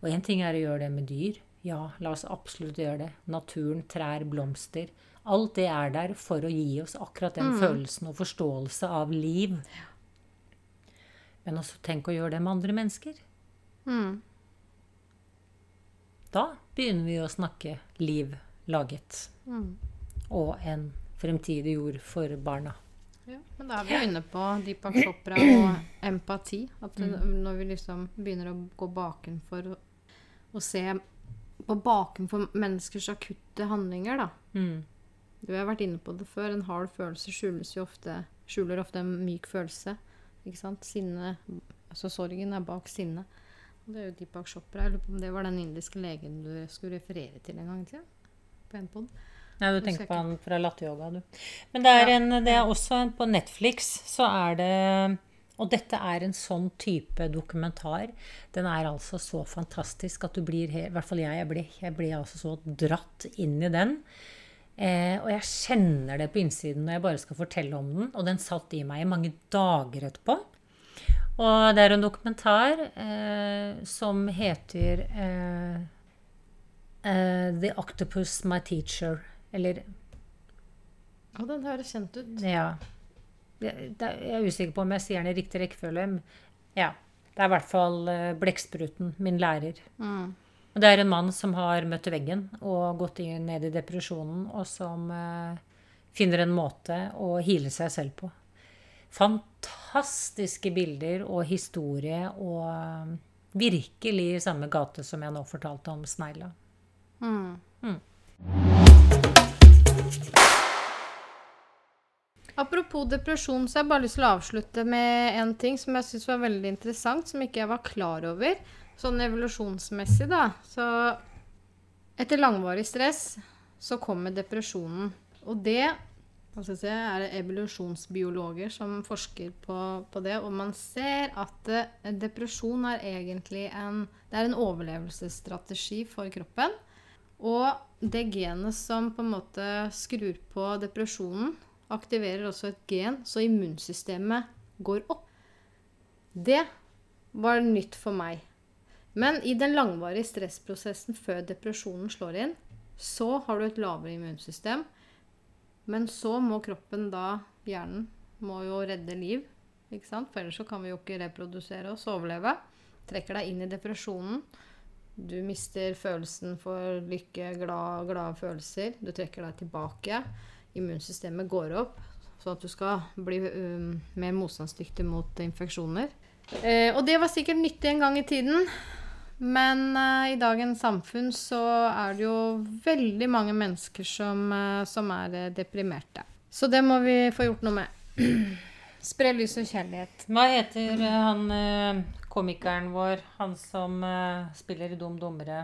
Og én ting er å gjøre det med dyr. Ja, la oss absolutt gjøre det. Naturen, trær, blomster. Alt det er der for å gi oss akkurat den følelsen og forståelse av liv. Men også tenk å gjøre det med andre mennesker. Mm. Da begynner vi å snakke liv laget. Mm. Og en fremtidig jord for barna. Ja, men da er vi inne på Deepak Chopra og empati. At det, når vi liksom begynner å gå bakenfor og, og se på bakenfor menneskers akutte handlinger, da. Mm. Du har vært inne på det før. En hard følelse skjules jo ofte, skjuler ofte en myk følelse. Ikke sant? Sinne Altså sorgen er bak sinnet. Det er jo Deepak Chopra. Jeg lurer på om det var den indiske legen du skulle referere til en gang til? På en pod. Nei, du tenker på han fra latteryoga, du. Men det er, Ja. en, det er også en, på Netflix så er det Og dette er en sånn type dokumentar. Den er altså så fantastisk at du blir I hvert fall jeg. Jeg ble, jeg ble altså så dratt inn i den. Eh, og jeg kjenner det på innsiden når jeg bare skal fortelle om den. Og den satt i meg i mange dager etterpå. Og det er en dokumentar eh, som heter eh, eh, The Octopus My Teacher. Eller Å, den høres kjent ut. ja. Jeg er usikker på om jeg sier den i riktig rekkefølge. Ja. Det er i hvert fall eh, Blekkspruten, min lærer. Mm. Og det er en mann som har møtt veggen og gått inn, ned i depresjonen, og som eh, finner en måte å hile seg selv på. Fantastiske bilder og historie, og eh, virkelig i samme gate som jeg nå fortalte om snegla. Mm. Apropos depresjon, så har jeg bare lyst til å avslutte med en ting som jeg syns var veldig interessant, som ikke jeg var klar over. Sånn evolusjonsmessig, da. Så etter langvarig stress så kommer depresjonen. Og det altså, er det evolusjonsbiologer som forsker på, på det. Og man ser at eh, depresjon er egentlig en, det er en overlevelsesstrategi for kroppen. Og det genet som på en måte skrur på depresjonen, aktiverer også et gen, så immunsystemet går opp. Det var nytt for meg. Men i den langvarige stressprosessen før depresjonen slår inn, så har du et lavere immunsystem. Men så må kroppen da, hjernen, må jo redde liv. Ikke sant? For ellers så kan vi jo ikke reprodusere oss og overleve. Trekker deg inn i depresjonen. Du mister følelsen for lykke, glad, glade følelser. Du trekker deg tilbake. Immunsystemet går opp, sånn at du skal bli um, mer motstandsdyktig mot infeksjoner. Eh, og det var sikkert nyttig en gang i tiden. Men uh, i dagens samfunn så er det jo veldig mange mennesker som, uh, som er uh, deprimerte. Så det må vi få gjort noe med. Spre lys og kjærlighet. Hva heter han komikeren vår, han som spiller i Dum Dummere?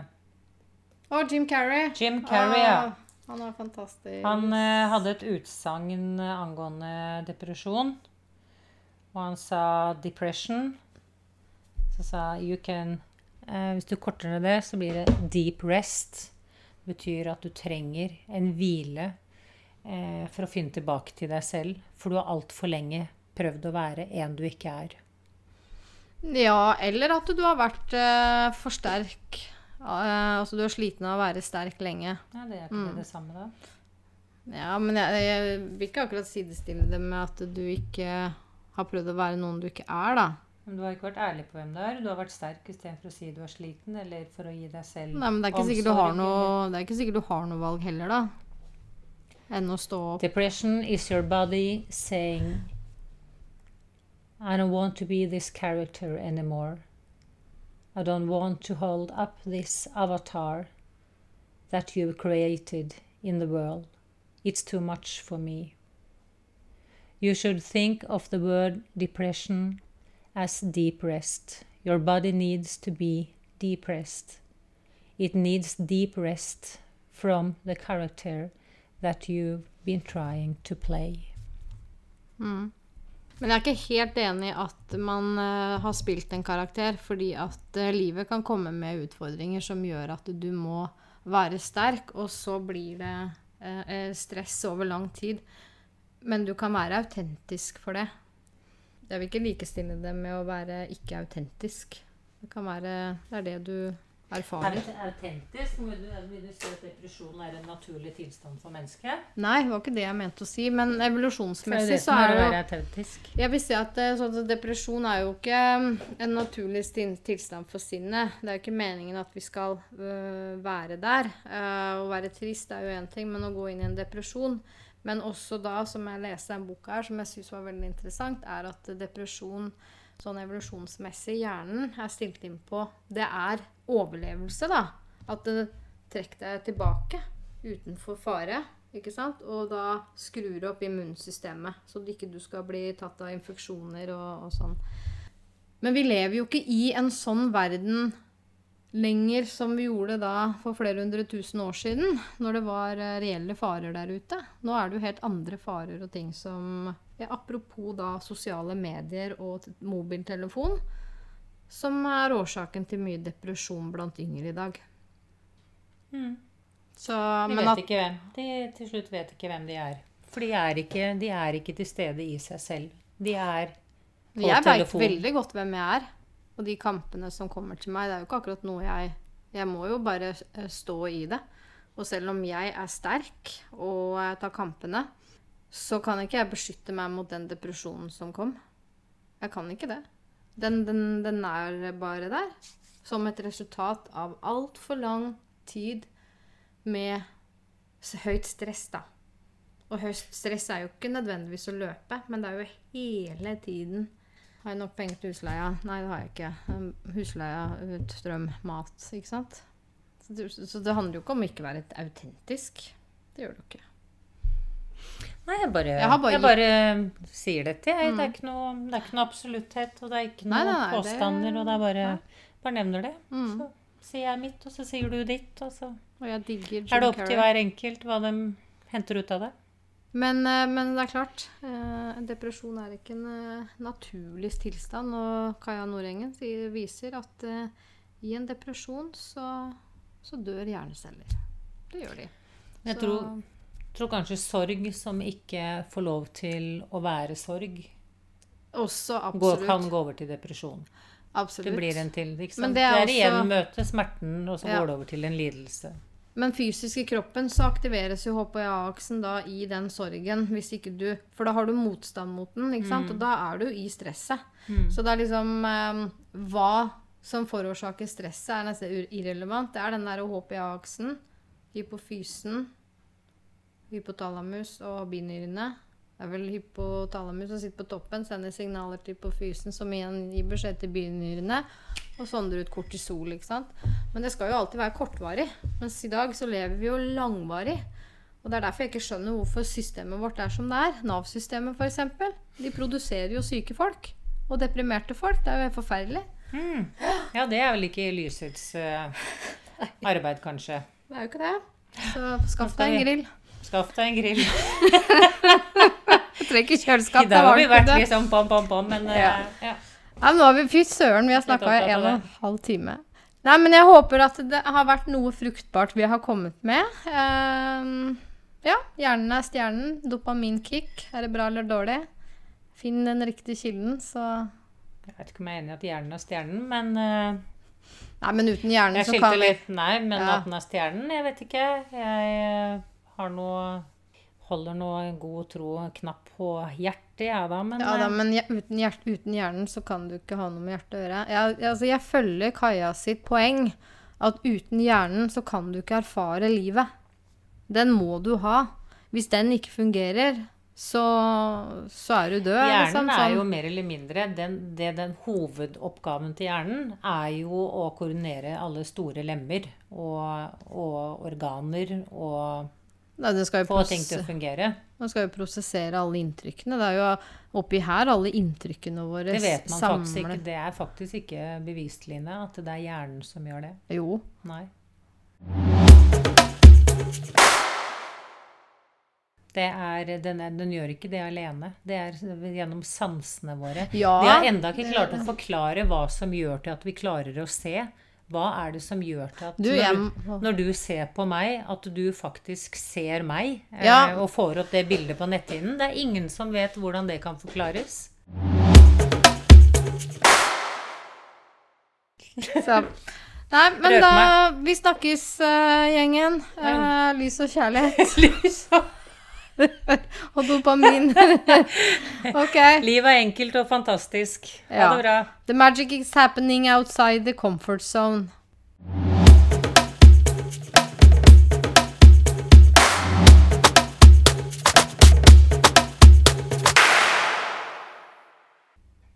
oh, Jim Carrey. Jim Carrey, ja. Ah, han er fantastisk. Han hadde et utsagn angående depresjon. Og han sa 'depression'. Så sa 'you can hvis du korter ned det, så blir det deep rest. Det betyr at du trenger en hvile eh, for å finne tilbake til deg selv. For du har altfor lenge prøvd å være en du ikke er. Ja, eller at du har vært eh, for sterk. Eh, altså du er sliten av å være sterk lenge. Ja, Det er ikke det, det samme, da? Ja, men jeg, jeg vil ikke akkurat sidestille det med at du ikke har prøvd å være noen du ikke er, da. Men du har ikke vært ærlig på hvem du er. Du har vært sterk istedenfor å si du er sliten, eller for å gi deg selv Nei, men det er ikke sikkert du noe, det er ikke sikkert du har noe valg heller, da. Enn å stå opp. Depression is your body saying, I don't want to be this character anymore. I don't want to hold up this avatar that you've created in the world. It's too much for me. You should think of the word depression as deep rest. Your body needs to be deep rest. It needs deep rest from the character that you've been trying to play. Mm. Men jeg er ikke helt enig i at man uh, har spilt en karakter, fordi at uh, livet kan komme med utfordringer som gjør at du må være sterk, og så blir det eh, stress over lang tid. Men du kan være autentisk for det. Jeg vil ikke likestille det med å være ikke autentisk. Det kan være Det er det du erfarer. autentisk? Vil du, vil du si at depresjon er en naturlig tilstand for mennesket? Nei, det var ikke det jeg mente å si. Men evolusjonsmessig så er det jo. Jeg vil si at eh, sånn depresjon er jo ikke mm, en naturlig tilstand for sinnet. Det er jo ikke meningen at vi skal øh, være der. Uh, å være trist er jo én ting, men å gå inn i en depresjon Men også da, som jeg leste en bok her, som jeg syns var veldig interessant, er at depresjon sånn evolusjonsmessig hjernen er stilt inn på Det er overlevelse, da. At det trekker deg tilbake utenfor fare. Ikke sant? Og da skrur du opp immunsystemet, så du ikke du skal bli tatt av infeksjoner og, og sånn. Men vi lever jo ikke i en sånn verden lenger som vi gjorde da for flere hundre tusen år siden, når det var eh, reelle farer der ute. Nå er det jo helt andre farer og ting som Apropos da sosiale medier og mobiltelefon, som er årsaken til mye depresjon blant yngre i dag. Så, De vet at, ikke hvem. De til slutt vet ikke hvem de er. For de er ikke, de er ikke til stede i seg selv. De er på jeg veit veldig godt hvem jeg er. Og de kampene som kommer til meg, det er jo ikke akkurat noe jeg Jeg må jo bare eh, stå i det. Og selv om jeg er sterk og jeg tar kampene, så kan ikke jeg beskytte meg mot den depresjonen som kom. Jeg kan ikke det. Den, den, den er bare der. Som et resultat av altfor lang tid med høyt stress, da. Og høyt stress er jo ikke nødvendigvis å løpe, men det er jo hele tiden Har jeg nok penger til husleia? Nei, det har jeg ikke. Um, Husleia, strøm, mat. Ikke sant? Så det, så det handler jo ikke om å ikke være autentisk. Det gjør det jo ikke. Nei, jeg bare, Jeg jeg bare bare, sier dette. Jeg. Det, er ikke noe, det er ikke noe absolutthet, og det er ikke noe Nei, nei, nei, det- påstander. Og det er bare, bare nevner det. Mm. Så sier jeg mitt, og så sier du ditt. Og så Og er det opp til hver enkelt hva de henter ut av det. Men, eh, men det er klart, eh, depresjon er ikke en eh, naturlig tilstand. Og Kaja Nordengen viser at eh, i en depresjon så, så dør hjerneceller. Det gjør de. Jeg Så- tror, tror kanskje sorg som ikke får lov til å være sorg, Også går, kan gå over til depresjon. absolutt. Det blir en til. Ikke sant? Men det det er, er igjen også- møte smerten, og så Ja. går det over til en lidelse. Men fysisk i kroppen så aktiveres jo HPA-aksen da i den sorgen. Hvis ikke du, for da har du motstand mot den, ikke sant? og da er du i stresset. Så det er liksom eh, Hva som forårsaker stresset, er nesten irrelevant. Det er den der HPA-aksen, hypofysen, hypotalamus og binyrene. Det er vel hypotalamus som sitter på toppen, sender signaler til hypofysen, som igjen gir beskjed til binyrene, og sondrer ut kortisol. ikke sant? Men det skal jo alltid være kortvarig. Mens i dag så lever vi jo langvarig. Og det er derfor jeg ikke skjønner hvorfor systemet vårt er som det er. Nav-systemet f.eks. De produserer jo syke folk. Og deprimerte folk. Det er jo helt forferdelig. Mm. Ja, det er vel ikke lysets uh, arbeid, kanskje. Det er jo ikke det. Så skaff deg en grill. Skaff deg en grill. Jeg trenger ikke kjøleskap. I dag har vi vært litt liksom pom, pom, pom, men ja. Uh, ja. Ja, men nå har vi Fy søren, vi har snakka i en og en halv time. Nei, men jeg håper at det har vært noe fruktbart vi har kommet med. Ehm, ja, hjernen er stjernen. Dopaminkick. Er det bra eller dårlig? Finn den riktige kilden, så Jeg vet ikke om jeg er enig i at hjernen er stjernen, men uh, Nei, men uten hjernen så skilte kan vi litt Nei, men Ja. at den er stjernen, jeg vet ikke. Jeg eh, har noe Holder nå en god tro knapp på hjertet, jeg da, men Ja da, eh, men uten, hjert, uten hjernen så kan du ikke ha noe med hjertet å gjøre. Jeg, altså, jeg følger Kaja sitt poeng. At uten hjernen så kan du ikke erfare livet. Den må du ha. Hvis den ikke fungerer, så, så er du død. Hjernen liksom, er sånn. jo mer eller mindre den, det, den Hovedoppgaven til hjernen er jo å koordinere alle store lemmer og, og organer og Nei, det skal jo få ting til å fungere. Man skal jo prosessere alle inntrykkene. Det er jo oppi her alle inntrykkene våre Det vet man faktisk ikke. Det er faktisk ikke bevist, Line, at det er hjernen som gjør det. Jo. Nei. Det er, den, er, den gjør ikke det alene. Det er gjennom sansene våre. Ja, Vi har enda ikke klart å forklare hva som gjør til at vi klarer å se. Hva er det som gjør til at Du, når, du, når du ser på meg, at du faktisk ser meg eh, Ja. og får opp det bildet på netthinnen? Det er ingen som vet hvordan det kan forklares. Så. Nei, men da Vi snakkes, uh, gjengen. Uh, lys og kjærlighet. og dopamin. ok. Livet er enkelt og fantastisk. Ha Ja. det bra. The magic is happening outside the comfort zone.